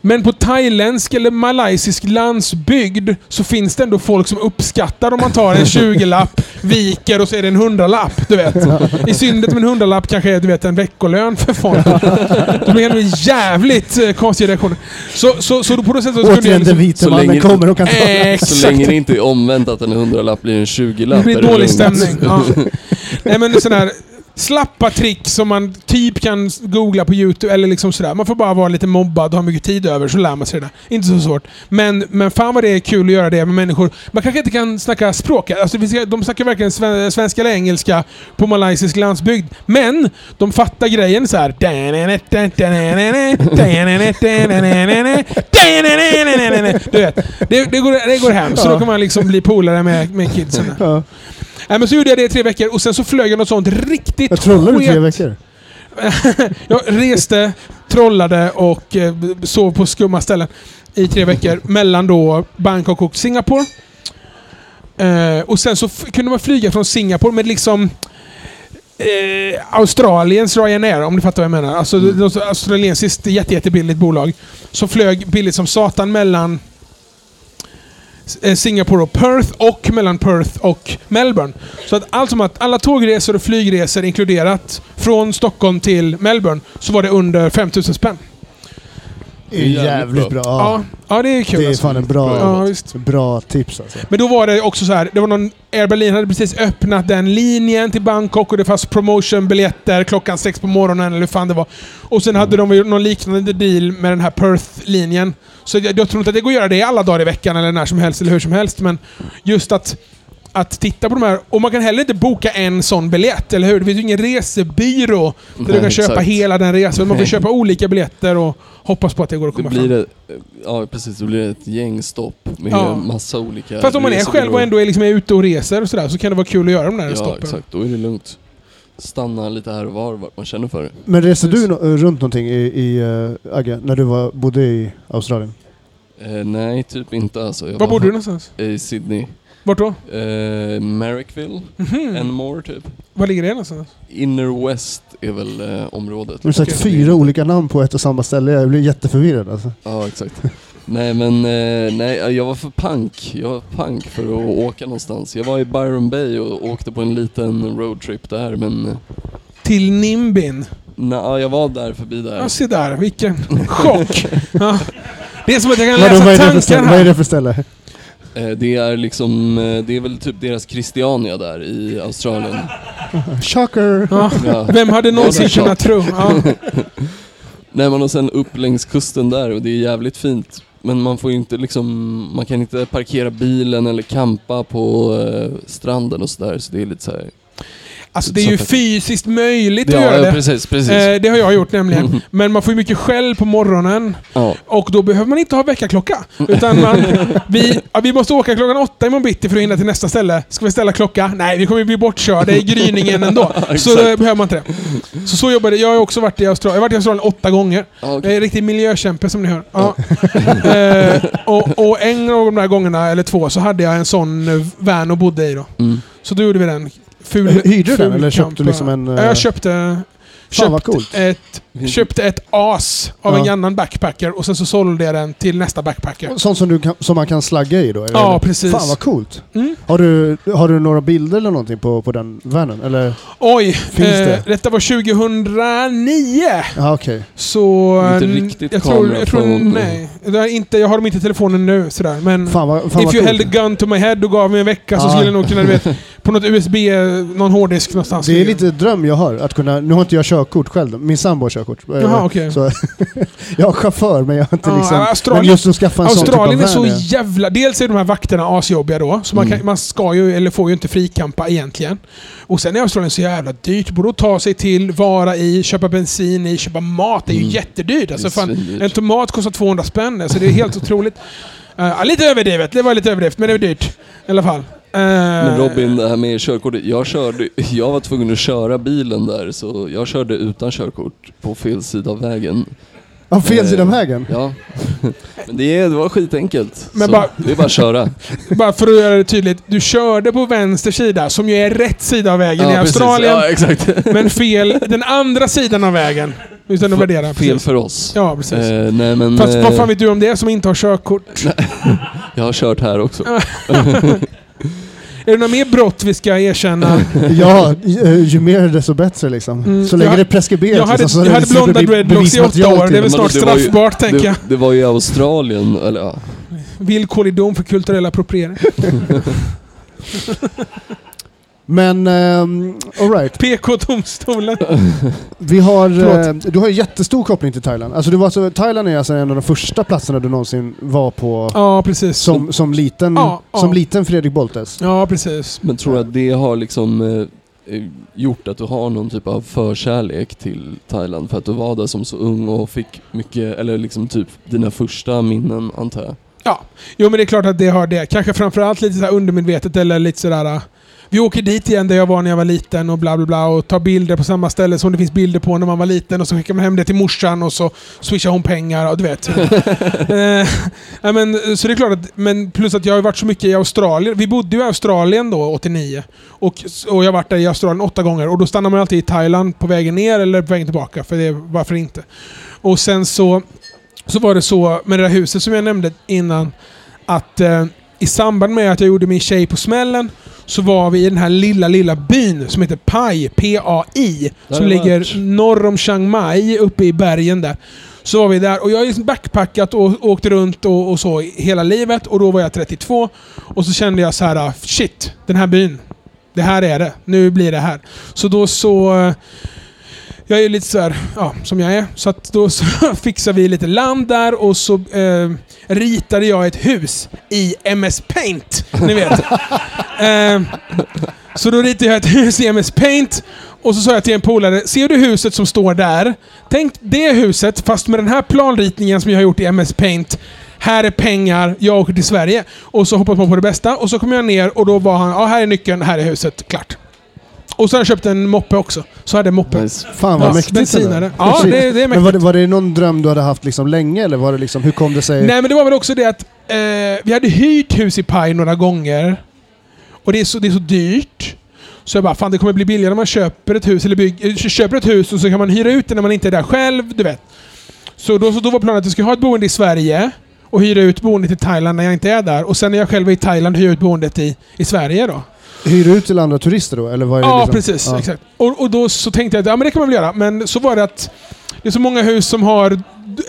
men på thailändsk eller malaysisk landsbygd så finns det ändå folk som uppskattar om man tar en 20-lapp, viker och så är det en 100-lapp. Du vet. I synnerhet om en 100-lapp kanske är du vet, en veckolön för folk. Då blir det en jävligt eh, konstig reaktion. Så, så, så på något sätt så skulle jag Återigen, den liksom... vite så mannen länge- kommer och kan ta Eh, Så länge det inte är omvänt att en hundralapp blir en 20-lapp. Det blir är dålig lugnt. stämning. Ja. Nej men sådana här slappa trick som man typ kan googla på Youtube eller liksom sådär. Man får bara vara lite mobbad och ha mycket tid över så lär man sig det där. Inte så svårt. Men, men fan vad det är kul att göra det med människor. Man kanske inte kan snacka språk. Alltså, de snackar verkligen sven- svenska eller engelska på malaysisk landsbygd. Men de fattar grejen så här. Du vet, det, det, går, det går hem. Så då kan man liksom bli polare med, med kidsen. Nej, men så gjorde jag det i tre veckor och sen så flög jag något sånt riktigt Jag trollade i tre veckor. Jag reste, trollade och eh, sov på skumma ställen i tre veckor mellan då Bangkok och Singapore. Eh, och sen så kunde man flyga från Singapore med liksom eh, Australiens Ryanair, om du fattar vad jag menar. Alltså mm. australiensiskt jätte, jättebilligt bolag. Som flög billigt som satan mellan Eh, Singapore och Perth och mellan Perth och Melbourne. Så att allt som att alla tågresor och flygresor inkluderat från Stockholm till Melbourne så var det under 5000 spänn. Det är jävligt bra. Ja, Ja. ja det är kul Det är alltså. fan en bra, Ja, visst. bra tips alltså. Men då var det också så här, det var någon Air Berlin hade precis öppnat den linjen till Bangkok och det fanns promotionbiljetter klockan sex på morgonen eller hur fan det var. Och sen hade de ju någon liknande deal med den här Perth-linjen. Så jag, jag tror inte att det går att göra det alla dagar i veckan eller när som helst eller hur som helst. Men just att, att titta på de här. Och man kan heller inte boka en sån biljett, eller hur? Det finns ju ingen resebyrå där du Nej, kan köpa exakt. hela den resan. Man får Nej. köpa olika biljetter och hoppas på att det går att Det komma blir fram. det, ja precis, det blir ett gäng stopp med Ja. en massa olika Fast om man är själv och ändå är, liksom är ute och reser och sådär så kan det vara kul att göra de där Ja stoppen. exakt, då är det lugnt. Stanna lite här och var vart man känner för det. Men reste du no- runt någonting i, i uh, Agge, när du var, bodde i Australien? Eh, nej, typ inte alltså. Jag Var var bodde du någonstans? I Sydney. Vart då? Eh, Marrickville, Mhm. Enmore typ. Var ligger det någonstans? Inner West är väl eh, området. Du har sagt Okej. fyra olika namn på ett och samma ställe. Jag blir jätteförvirrad alltså. Ja, exakt. nej men, eh, nej jag var för pank. Jag var pank för att åka någonstans. Jag var i Byron Bay och åkte på en liten roadtrip där men eh, Till Nimbin. nej, jag var där förbi där. Ja, se där. Vilken chock! Ja. Det är som att jag kan läsa tankar ställe? vad är här. det för ställe? Eh, det är liksom, eh, det är väl typ deras Christiania där i Australien. Shocker! Ja. Vem hade någonsin kunnat tro? Ja. Nej men och sen upp längs kusten där och det är jävligt fint. Men man får ju inte liksom, man kan inte parkera bilen eller campa på eh, stranden och sådär så det är lite så här. Alltså det är ju fysiskt möjligt att Ja, göra ja, det. precis, precis. Eh, det har jag gjort nämligen. Mhm. Men man får ju mycket skäll på morgonen. Ja. Och då behöver man inte ha väckarklocka. Utan man, vi, ja, vi måste åka klockan åtta imorgon bitti för att hinna till nästa ställe. Ska vi ställa klocka? Nej, vi kommer bli bortkörda i gryningen ändå. så då behöver man inte det. Så så jobbade jag. har också varit i Australien. Jag har varit i Australien åtta gånger. Ja, Jag är en riktig miljökämpe som ni hör. Ja. eh, och, och en av de där gångerna, eller två, så hade jag en sån van och bodde i då. Mm. Så då gjorde vi den. Ful, Hyrde du den, eller köpte du liksom en, Ja, eh, Jag köpte... Fan coolt. ett, köpte ett as av Ja. en annan backpacker och sen så sålde jag den till nästa backpacker. Sånt som, du kan, som man kan slagga i då? eller? Ja, precis. Fan vad coolt. Mm. Har du, har du några bilder eller någonting på, på den vanen? Eller? Oj, Finns eh, det? detta var 2009. Ja okej. Så... Inte eh, riktigt jag tror, jag tror, nej. Det är inte, jag har dem inte i telefonen nu sådär. Men Fan vad, fan if vad you coolt. held a gun to my head och gav mig en vecka så Ja. skulle jag nog kunna, du vet, på något USB, någon hårddisk någonstans. Det är lite dröm jag har, att kunna... Nu har inte jag körkort själv, min sambo har körkort. Eh, Jaha, okej. Så, jag har chaufför men jag har inte Ja, liksom... Australien- men just att skaffa en Australien är sån typ så av van. jävla... Dels är de här vakterna asjobbiga då, så man, Mm. kan, man ska ju, eller får ju inte frikampa egentligen. Och sen är Australien så jävla dyrt. Både att ta sig till, vara i, köpa bensin i, köpa mat. Det är ju Mm. jättedyrt. Alltså, är fan, en tomat kostar 200 spänn. Alltså, det är helt otroligt. Uh, lite överdrivet. Det var lite överdrivet, men det är dyrt. I alla fall. Eh, Men Robin, det här med körkortet. Jag, körde, jag var tvungen att köra bilen där så jag körde utan körkort på fel sida av vägen. Ja, fel sida om Eh, vägen. Ja. Men det, är, det var skitenkelt. Men Så bara- Det är bara att köra. Bara för att göra det tydligt. Du körde på vänster sida, som ju är rätt sida av vägen i Ja, precis. Australien. Ja, exakt. Men fel den andra sidan av vägen. Utan att värdera. Fel precis. för oss. Ja, precis. Eh, nej men... Fast vad eh, fan vet du om det som inte har körkort? Jag har kört här också. Är det några mer brott vi ska erkänna? Ja, ju, eh, ju mer desto bättre liksom. Mm, Så länge jag- det är preskriberat Jag hade, liksom, jag hade blonda dreadlocks i åtta år. Det är väl snart straffbart, tänker jag. Det var ju i Australien, eller ja. Villkorlig dom för kulturell appropriering. Men, um, alright. PK-domstolen. Vi har, Förlåt. eh, du har ju jättestor koppling till Thailand. Alltså, du var alltså, Thailand är alltså en av de första platserna du någonsin var på Ja, precis. som, som, liten, Ja, ja. som liten Fredrik Boltes. Ja, precis. Men tror du att det har liksom eh, eh, gjort att du har någon typ av förkärlek till Thailand? För att du var där som så ung och fick mycket, eller liksom typ dina första minnen antar jag? Ja, jo men det är klart att det har det. Kanske framförallt lite så här undermedvetet eller lite sådär... Vi åker dit igen där jag var när jag var liten och bla bla bla och tar bilder på samma ställe som det finns bilder på när man var liten och så skickar man hem det till morsan och så swishar hon pengar och du vet. eh, men, så det är klart att, men plus att jag har varit så mycket i Australien. Vi bodde ju i Australien då, 89. Och, och jag har varit där i Australien åtta gånger och då stannar man alltid i Thailand på vägen ner eller på vägen tillbaka. För det, varför inte? Och sen så, så var det så med det där huset som jag nämnde innan att eh, i samband med att jag gjorde min tjej på smällen så var vi i den här lilla, lilla byn som heter Pai, P-A-I, som ligger varit. norr om Chiang Mai, uppe i bergen där. Så var vi där och jag har liksom backpackat och åkt runt och, och så hela livet och då var jag 32 och så kände jag så här: shit, den här byn. Det här är det. Nu blir det här. Så då så... Jag är lite så här, ja, som jag är. Så då så fixade vi lite land där och så eh, ritade jag ett hus i MS Paint. Ni vet. eh, så då ritade jag ett hus i MS Paint och så sa jag till en polare, ser du huset som står där? Tänk det huset fast med den här planritningen som jag har gjort i MS Paint. Här är pengar, jag åker till Sverige. Och så hoppas man på det bästa och så kom jag ner och då var han, ja här är nyckeln, här är huset, klart. Och så har jag köpt en moppe också. Så hade jag moppe. Nice. Fan vad Ja, mäktigt. ändå. Ja, det- det är Men var det, mäktigt. var det någon dröm du hade haft liksom länge eller var det liksom, hur kom det sig? Nej men det var väl också det att eh, vi hade hyrt hus i Pai några gånger. Och det är, så, det är så dyrt. Så jag bara, fan det kommer bli billigare om man köper ett hus, eller bygg, eh, köper ett hus och så kan man hyra ut det när man inte är där själv, du vet. Så då, så då var planen att jag skulle ha ett boende i Sverige och hyra ut boendet i Thailand när jag inte är där. Och sen när jag själv är i Thailand hyra ut boendet i, i Sverige då. Hyr ut till andra turister då? Eller vad är det Ja, liksom? precis. Ja. Exakt. Och, och då så tänkte jag att ja, men det kan man väl göra. Men så var det att det är så många hus som har...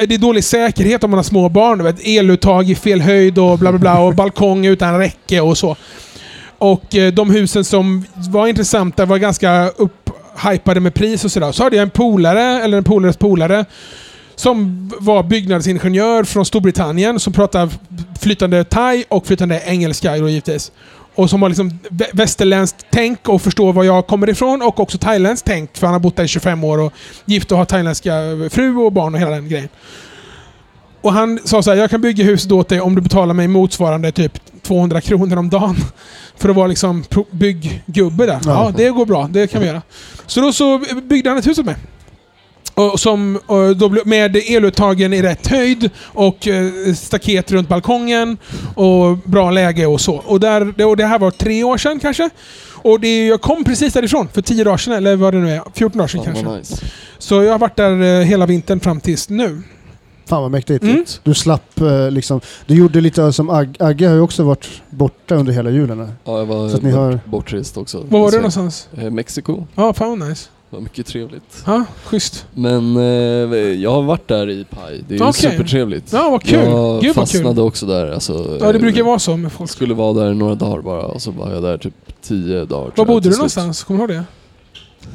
Det är dålig säkerhet om man har små barn. Vet, eluttag i fel höjd och bla bla bla. Och balkong utan räcke och så. Och eh, de husen som var intressanta var ganska upphypade med pris och sådär. Så hade jag en polare, eller en polares polare, som var byggnadsingenjör från Storbritannien som pratade flytande thai och flytande engelska givetvis. Och som har liksom vä- västerländskt tänk och förstår var jag kommer ifrån och också thailändskt tänk för han har bott där i 25 år och gift och har thailändska fru och barn och hela den grejen. Och han sa så här, jag kan bygga huset åt dig om du betalar mig motsvarande typ 200 kronor om dagen. För att vara liksom bygggubbe där. Ja, Ja. det går bra. Det kan vi göra. Så då så byggde han ett hus åt mig. Och som, och då med eluttagen i rätt höjd och eh, staket runt balkongen och bra läge och så. Och, där, det- och det här var tre år sedan kanske. Och det, jag kom precis därifrån för 10 dagar sedan, eller vad det nu är. 14 dagar sedan Fan, kanske. nice. Så jag har varit där eh, hela vintern fram tills nu. Fan vad mäktigt. Mm. Du slapp eh, liksom, du gjorde lite som Ag Agge har ju också varit borta under hela julen. Ja, jag var Så att ni har- bort, bortrest också. Var var du Så- någonstans? Eh, Mexiko. Ja, fan vad nice. Det var mycket trevligt. Ja, schysst. Men eh, jag har varit där i Pai. Det är Okej. supertrevligt. Ja, vad kul. Jag Gud vad kul. fastnade också där. Alltså, Ja, det brukar eh, vara så med folk. Skulle vara där några dagar bara och så var jag där typ tio dagar. Var bodde du någonstans? Kommer du ihåg det?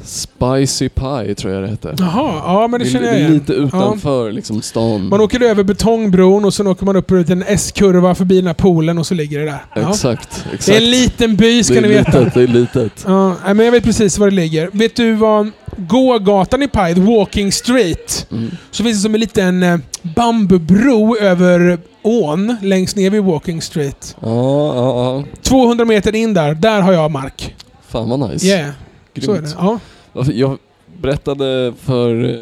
Spicy Pie tror jag det hette. Jaha, ja men det känner jag igen. lite utanför liksom stan. Man åker över betongbron och sen åker man upp en S-kurva förbi den här poolen och så ligger det där. Ja. Exakt, exakt. Det är en liten by ska ni veta. litet, det är litet. Ja, men jag vet precis var det ligger. Vet du vad gågatan i Pai, The Walking Street, Mm. så finns det som en liten eh, bambubro över ån längst ner vid Walking Street. Ja, ja, ja. 200 meter in där, där har jag mark. Fan vad nice. Yeah, så är det. Grymt. Ja. Jag berättade för eh,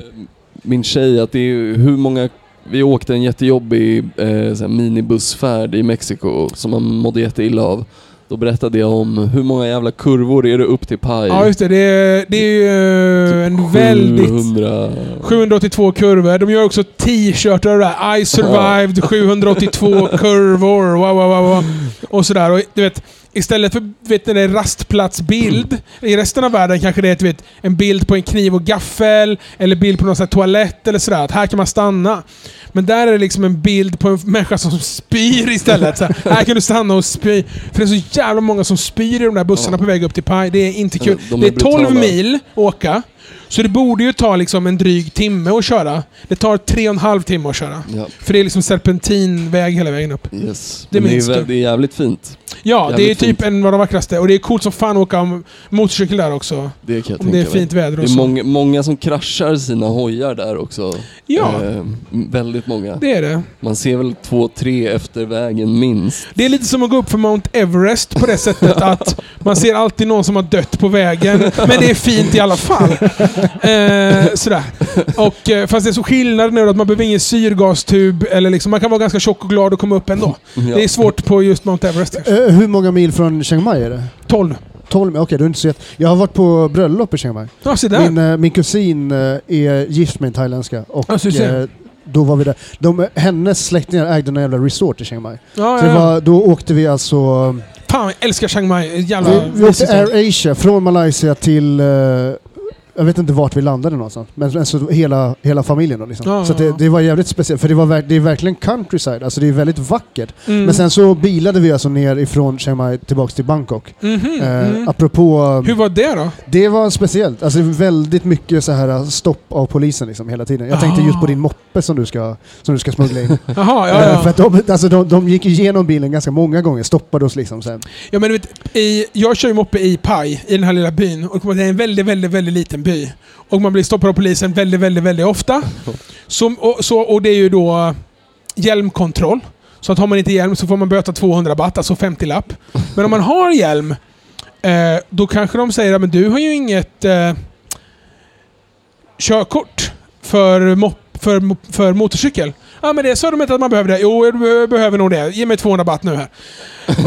min tjej att det är hur många vi åkte en jättejobbig eh, minibussfärd i Mexiko som man mådde jätteilla av. Då berättade jag om hur många jävla kurvor är det upp till Pai? Ja, just det. Det är, det är ju eh, en väldigt... 700... 782 kurvor. De gör också t-shirtar och det där. I survived 782 kurvor. Wow, wow, wow, wow. Och sådär. Och du vet, istället för vet, du, en rastplatsbild, i resten av världen kanske det är vet, en bild på en kniv och gaffel, eller bild på någon sån här toalett eller sådär. Att här kan man stanna. Men där är det liksom en bild på en människa som spyr istället. Så här, här kan du stanna och spy. För det är så jävla många som spyr i de där bussarna på väg upp till Pai. Det är inte kul. De är det är 12 brutala. mil åka. Så det borde ju ta liksom en dryg timme att köra. Det tar tre och en halv timme att köra. Ja, För det är liksom serpentinväg hela vägen upp. yes. Det det, är, det är jävligt fint. Ja, det är Jävligt typ fint. en av de vackraste. Och det är coolt som fan att åka motorcykel där också. Det kan jag Om det är fint väder Det och är så. många, många som kraschar sina hojar där också. Ja, Eh, väldigt många. det är det. Man ser väl två, tre efter vägen minst. Det är lite som att gå upp för Mount Everest på det sättet att man ser alltid någon som har dött på vägen. Men det är fint i alla fall. Eh, sådär. Och, eh, fast det är så skillnad nu att man behöver ingen syrgastub. Eller liksom, man kan vara ganska tjock och glad och komma upp ändå. Ja. Det är svårt på just Mount Everest. Eh, hur många mil från Chiang Mai är det? 12. 12 Okej, du är inte så jätte... Jag har varit på bröllop i Chiang Mai. Ja, se där. Min, eh, min kusin eh, är gift med en thailändska. Och Ja, då var vi där. De, hennes släktingar ägde en jävla resort i Chiang Mai. ja, Så ja, ja. var, då åkte vi alltså... Fan, jag älskar Chiang Mai. Jävla Vi, vi åkte. Air Asia från Malaysia till... eh, jag vet inte vart vi landade någonstans. Men, men så hela, hela familjen då liksom. Ja, så det, det var jävligt speciellt. För det, var, det är verkligen countryside. Alltså det är väldigt vackert. Mm. Men sen så bilade vi alltså ner ifrån Chiang Mai tillbaks till Bangkok. Mhm, Eh, mm. Apropå... Hur var det då? Det var speciellt. Alltså väldigt mycket så här stopp av polisen liksom hela tiden. Jag tänkte Ah. just på din moppe som du ska, som du ska smuggla in. Jaha, ja, Eh, ja. För att de, alltså de, de gick igenom bilen ganska många gånger, stoppade oss liksom sen. Ja men du vet, i, jag kör ju moppe i Pai, i den här lilla byn. Och det är en väldigt, väldigt, väldigt liten by. Och man blir stoppad av polisen väldigt, väldigt, väldigt ofta. Så, och, så, och det är ju då eh, hjälmkontroll. Så att har man inte hjälm så får man böta 200 baht, alltså 50 lapp. Men om man har hjälm, eh, då kanske de säger att du har ju inget eh, körkort för, mop, för, för motorcykel. Ja men det sa de inte att man behöver det. Jo, jag behöver nog det. Ge mig 200 baht nu här.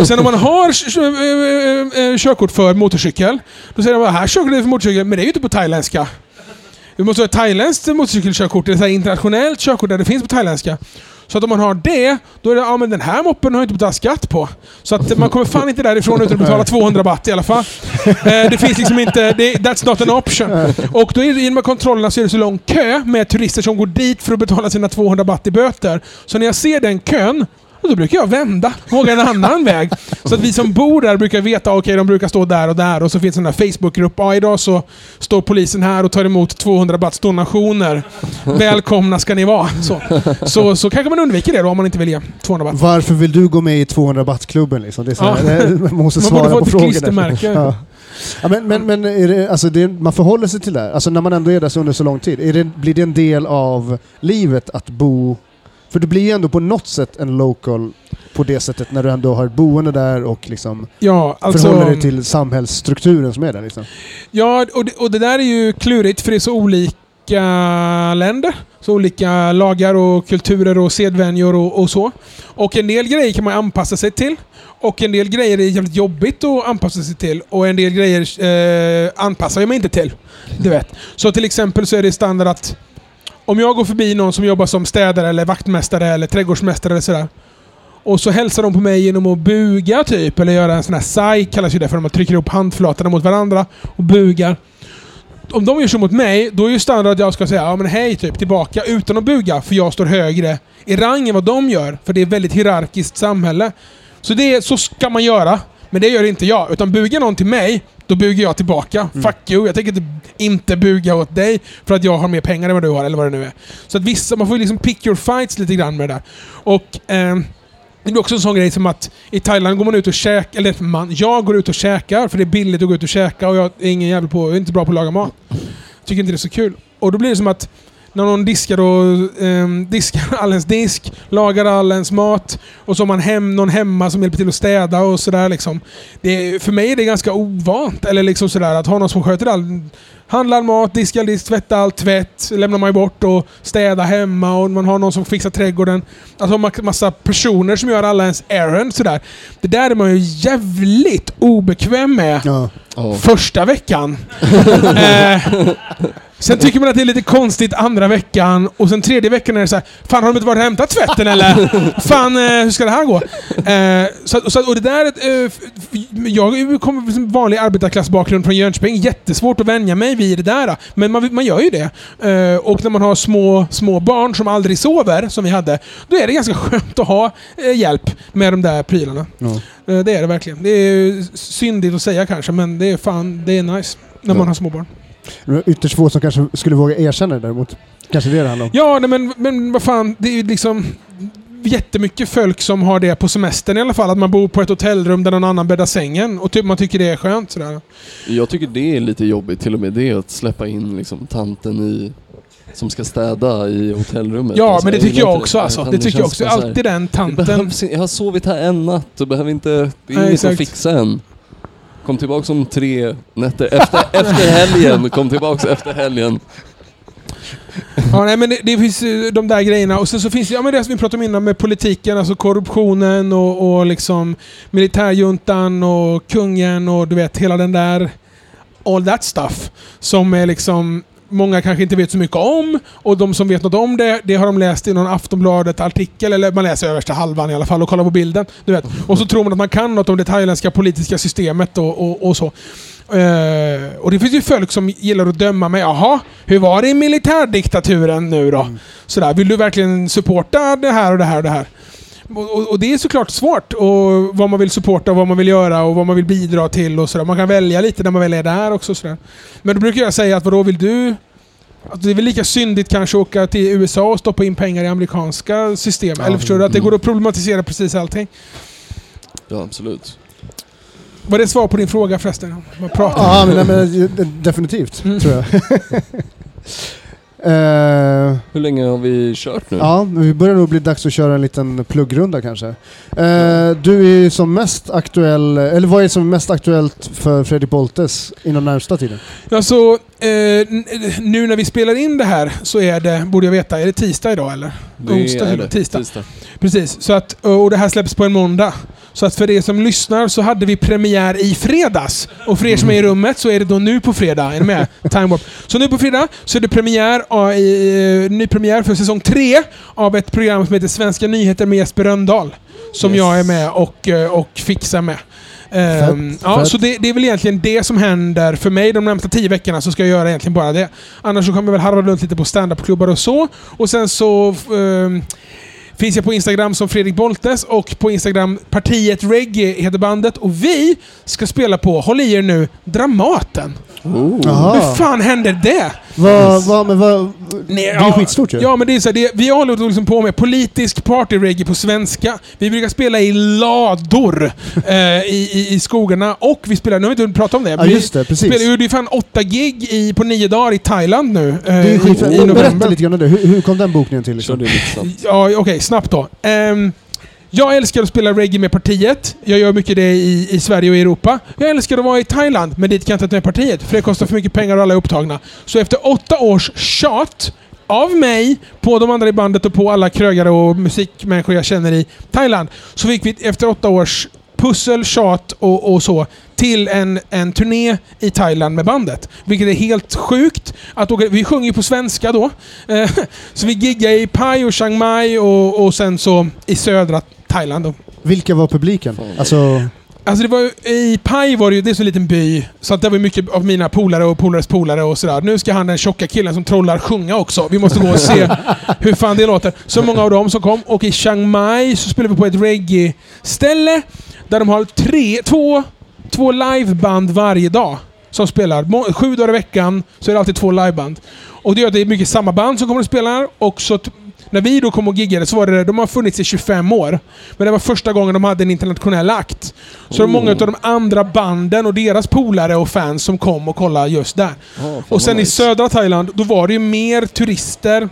Och sen om man har eh, eh, eh, körkort för motorcykel, då säger de att här körkortet är för motorcykel, men det är ju inte på thailändska. Du måste ha ett thailändskt motorcykelkörkort, eller så internationellt körkort där det finns på thailändska. Så att om man har det, då är det ja men den här moppen har jag inte betalat skatt på. Så att man kommer fan inte därifrån utan att betala 200 baht i alla fall. Eh, det finns liksom inte, det, that's not an option. Och då är det, genom kontrollerna så är det så lång kö med turister som går dit för att betala sina 200 baht i böter. Så när jag ser den kön, då brukar jag vända och åka en annan väg. Så att vi som bor där brukar veta, okej de brukar stå där och där och så finns en Facebookgrupp. Ja, idag så står polisen här och tar emot 200 bahts donationer. Välkomna ska ni vara. Så, så, så kanske man undviker det då om man inte vill ge 200 baht. Varför vill du gå med i 200 baht-klubben liksom? Det är så här, Ja. man måste Man svara borde få på ett frågor. klistermärke. Ja. Ja, men men, men det, alltså det, man förhåller sig till det här. Alltså när man ändå är där så under så lång tid. Det, blir det en del av livet att bo... För du blir ju ändå på något sätt en local på det sättet när du ändå har ett boende där och liksom Ja, alltså... förhåller dig till samhällsstrukturen som är där. Liksom. Ja, och det, och det där är ju klurigt för det är så olika länder. Så olika lagar och kulturer och sedvänjor och, och så. Och en del grejer kan man anpassa sig till. Och en del grejer är jävligt jobbigt att anpassa sig till. Och en del grejer eh, anpassar jag mig inte till. Du vet. Så till exempel så är det standard att om jag går förbi någon som jobbar som städare eller vaktmästare eller trädgårdsmästare eller sådär. Och så hälsar de på mig genom att buga typ, eller göra en sån här sai, kallas ju det för. Man trycker ihop handflatorna mot varandra och bugar. Om de gör så mot mig, då är ju standard att jag ska säga ja men hej typ tillbaka utan att buga, för jag står högre i rang än vad de gör. För det är ett väldigt hierarkiskt samhälle. Så, det, så ska man göra. Men det gör inte jag. Utan bugar någon till mig, då bugar jag tillbaka. Fuck you, jag tänker inte, inte buga åt dig för att jag har mer pengar än vad du har, eller vad det nu är. Så att vissa, man får liksom pick your fights lite grann med det där. Och ehm, det blir också en sån grej som att i Thailand går man ut och käkar, eller man, jag går ut och käkar för det är billigt att gå ut och käka och jag är ingen jävel på, är inte bra på att laga mat. Tycker inte det är så kul. Och då blir det som att när någon diskar och ehm, diskar all ens disk, lagar all ens mat och så har man hem, någon hemma som hjälper till att städa och sådär liksom. Det är, för mig är det ganska ovant, eller liksom sådär att ha någon som sköter all handlar mat, diskar disk, tvättar allt tvätt, lämnar man bort och städar hemma och man har någon som fixar trädgården. Alltså ma- massa personer som gör alla ens errands sådär. Det där är man ju jävligt obekväm med Ja. Ja. första veckan. eh, sen tycker man att det är lite konstigt andra veckan och sen tredje veckan är det så här, Fan har de inte varit och hämtat tvätten eller? Fan, eh, hur ska det här gå? Eh, så, så, och det där... Eh, jag kommer från vanlig arbetarklassbakgrund från Jönköping. Jättesvårt att vänja mig vid det där. Men man, man gör ju det. Eh, och när man har små, små barn som aldrig sover, som vi hade, då är det ganska skönt att ha eh, hjälp med de där prylarna. Ja. Eh, Det är det verkligen. Det är syndigt att säga kanske, men det är fan, det är nice. När man har småbarn. Det är Ytterst få som kanske skulle våga erkänna det däremot. Kanske det det handlar om. Ja, nej, men, men vad fan, det är ju liksom jättemycket folk som har det på semestern i alla fall. Att man bor på ett hotellrum där någon annan bäddar sängen och typ man tycker det är skönt sådär. Jag tycker det är lite jobbigt till och med det att släppa in liksom tanten i som ska städa i hotellrummet. Ja, Alltså, men det tycker gillar jag inte också alltså. Det tycker jag också. Alltid den Det tanten. behövs, jag har sovit här en natt och behöver inte... Det är Nej, inget exakt. att fixa än. Kom tillbaks om tre nätter. Efter, efter helgen. Kom tillbaks efter helgen. Ja, nej, men det, det finns eh, de där grejerna. Och sen så finns det, ja, men det som vi pratade om innan med politiken, alltså korruptionen och, och liksom militärjuntan och kungen och du vet hela den där all that stuff. Som är liksom många kanske inte vet så mycket om. Och de som vet något om det, det har de läst i någon Aftonbladet-artikel, eller man läser översta halvan i alla fall och kollar på bilden. Du vet. Och så tror man att man kan något om det thailändska politiska systemet och, och, och så. Eh, och det finns ju folk som gillar att döma mig. Jaha, hur var det i militärdiktaturen nu då? Sådär, vill du verkligen supporta det här och det här och det här? Och, och, det är såklart svårt, och vad man vill supporta och vad man vill göra och vad man vill bidra till och sådär. Man kan välja lite när man väl är där också. Sådär. Men då brukar jag säga att vadå vill du... Att det är väl lika syndigt kanske att åka till USA och stoppa in pengar i amerikanska system. Ja, Eller förstår du? Att det går att problematisera precis allting. Ja, absolut. Var det svar på din fråga förresten? Man pratar. Ja, men, nej, men definitivt, Mm. tror jag. Eh, Hur länge har vi kört nu? ja, vi börjar nog bli dags att köra en liten pluggrunda kanske. Eh, du är som mest aktuell, eller vad är som mest aktuellt för Fredrik Boltes inom närmsta tiden? Alltså, eh, n- nu när vi spelar in det här så är det, borde jag veta, är det tisdag idag eller? Det onsdag, är det. tisdag. Precis, så att, och det här släpps på en måndag. Så att för er som lyssnar så hade vi premiär i fredags. Och för er som är i rummet så är det då nu på fredag. Är ni med? Time Warp. Så nu på fredag så är det premiär, eh, ny premiär för säsong tre av ett program som heter Svenska nyheter med Jesper Röndahl. Som Yes. jag är med och, eh, och fixar med. Fett, ja, så det, det är väl egentligen det som händer för mig de närmsta tio veckorna, så ska jag göra egentligen bara det. Annars så kommer jag väl harva runt lite på standupklubbar och så. Och sen så ehm, finns jag på Instagram som Fredrik Boltes och på Instagram Partiet Reggae heter bandet. Och vi ska spela på, håll i er nu, Dramaten. Oh. Hur fan händer det? Vad, vad, men vad, Nej, det är skitstort ju. Ja, men det är så här, det, vi håller liksom på med politisk party-reggae på svenska. Vi brukar spela i lador eh, i, i, i skogarna. Och vi spelar, nu har vi inte pratat om det. Ja, vi just det, precis. spelar det är fan åtta gig i, på nio dagar i Thailand nu. Eh, Det är i, skitfett. i Berätta november. lite grann om det. Hur, hur kom den bokningen till? Liksom? Ja, okej, snabbt då. Ehm, jag älskar att spela reggae med partiet. Jag gör mycket det i, i Sverige och Europa. Jag älskar att vara i Thailand, men dit kan jag inte ta med partiet, för det kostar för mycket pengar och alla är upptagna. Så efter åtta års tjat av mig, på de andra i bandet och på alla krögare och musikmänniskor jag känner i Thailand, så fick vi efter åtta års pussel, tjat och, och så till en, en turné i Thailand med bandet. Vilket är helt sjukt. Att åka, vi sjunger ju på svenska då. Eh, så vi giggar i Pai och Chiang Mai och, och sen så i södra Thailand. Då. Vilka var publiken? Alltså, Alltså det var ju, I Pai var det ju, det är så en liten by, så att det var mycket av mina polare och polares polare och sådär. Nu ska han den tjocka killen som trollar sjunga också. Vi måste gå och se hur fan det låter. Så många av dem som kom. Och i Chiang Mai så spelade vi på ett reggae-ställe där de har tre, två, två liveband varje dag. Som spelar. Sju dagar i veckan så är det alltid två liveband. Och det gör att det är mycket samma band som kommer och spelar. Och så när vi då kom och giggade så var det, de har funnits i 25 år. Men det var första gången de hade en internationell akt. Så det var många av de andra banden och deras polare och fans som kom och kollade just där. Fan Och sen vad i nice. södra Thailand, då var det ju mer turister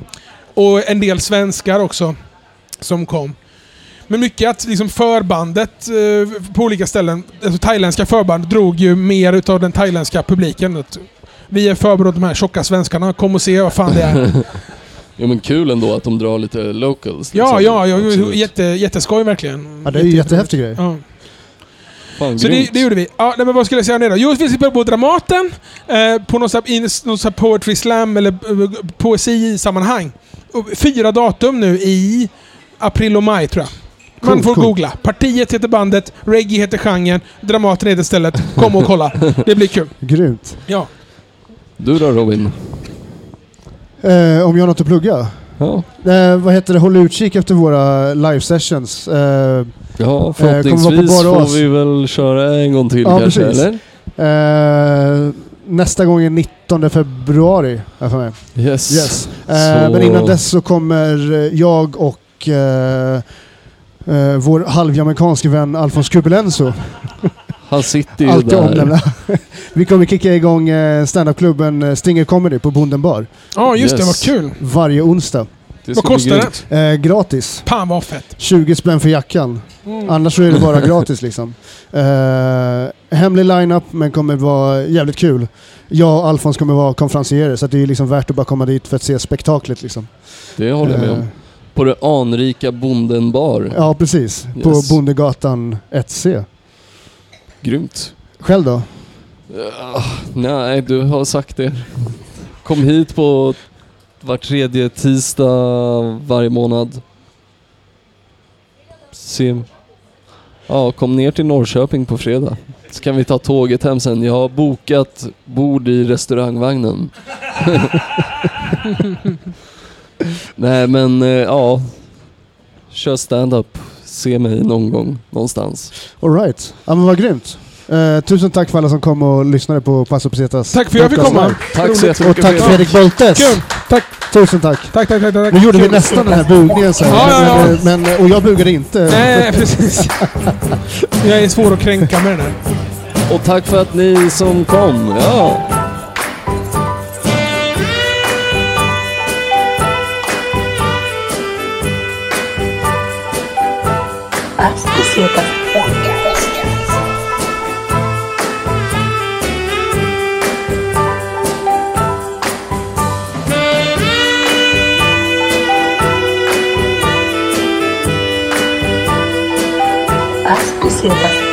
och en del svenskar också som kom. Men mycket att liksom förbandet eh, på olika ställen, alltså thailändska förband, drog ju mer utav den thailändska publiken. Vi är förberedda de här tjocka svenskarna. Kom och se vad fan det är. Ja men kul ändå att de drar lite locals. ja, liksom. ja, ja. Absolut. Jätte, jätteskoj verkligen. Ja, det är ju jättehäftig grej. Ja. Fan, Så det, det gjorde vi. Ja, nej, men vad skulle jag säga mer då? Jo, vi spelade på Dramaten. Eh, på någon sån här, poetry slam eller eh, poesi-sammanhang. Fyra datum nu i april och maj tror jag. Man får coolt. googla. Partiet heter bandet, reggae heter genren, Dramaten heter stället. Kom och kolla. Det blir kul. Grymt. Ja. Du då Robin? Eh, om jag har något att plugga? Ja, Eh, vad heter det? Håll utkik efter våra live sessions. Eh, ja på förhoppningsvis får vi väl köra en gång till Ja, kanske, precis. eller? eh, nästa gång är 19 februari, jag för mig. Yes. Yes. Eh, Men innan dess så kommer eh, jag och eh, eh, vår halvjamaicanske vän Alfons Kubelenso Han sitter ju alltid där. omnämna. Vi kommer kicka igång eh, standupklubben eh, Stinger Comedy på Bonden bar Ja, just det. Vad Yes. kul. varje onsdag. Det Vad kostar det? Eh, gratis. Fan vad fett. 20 spänn för jackan. Mm. Annars så är det bara gratis liksom. Eh, hemlig line-up men kommer vara jävligt kul. Jag och Alfons kommer vara konferencierer så att det är liksom värt att bara komma dit för att se spektaklet liksom. Det håller jag med Eh, om. På det anrika Bonden bar. Ja, precis. På Yes. Bondegatan 1C. Grymt. Själv då? Ja, nej, du har sagt det. Kom hit på var tredje tisdag varje månad. Se. Ja, kom ner till Norrköping på fredag. Så kan vi ta tåget hem sen. Jag har bokat bord i restaurangvagnen. nej men, eh, ja. Kör stand-up. Se mig någon gång, någonstans. Alright. Ja men vad grymt. Eh, tusen tack för alla som kom och lyssnade på Passo Pesetas Tack för att jag fick komma. Tack så jättemycket Och tack Fredrik Boltes. Kul! Tack, Tusen tack. tack, tack. tack, tack. Nu gjorde vi nästan den här bugningen sen. Ja, ja, ja. Men, men, och jag bugade inte. Nej, precis. Jag är svår att kränka med den här. Och tack för att ni som kom. Ja. Ascosietas Podcast. Ascosietas Podcast.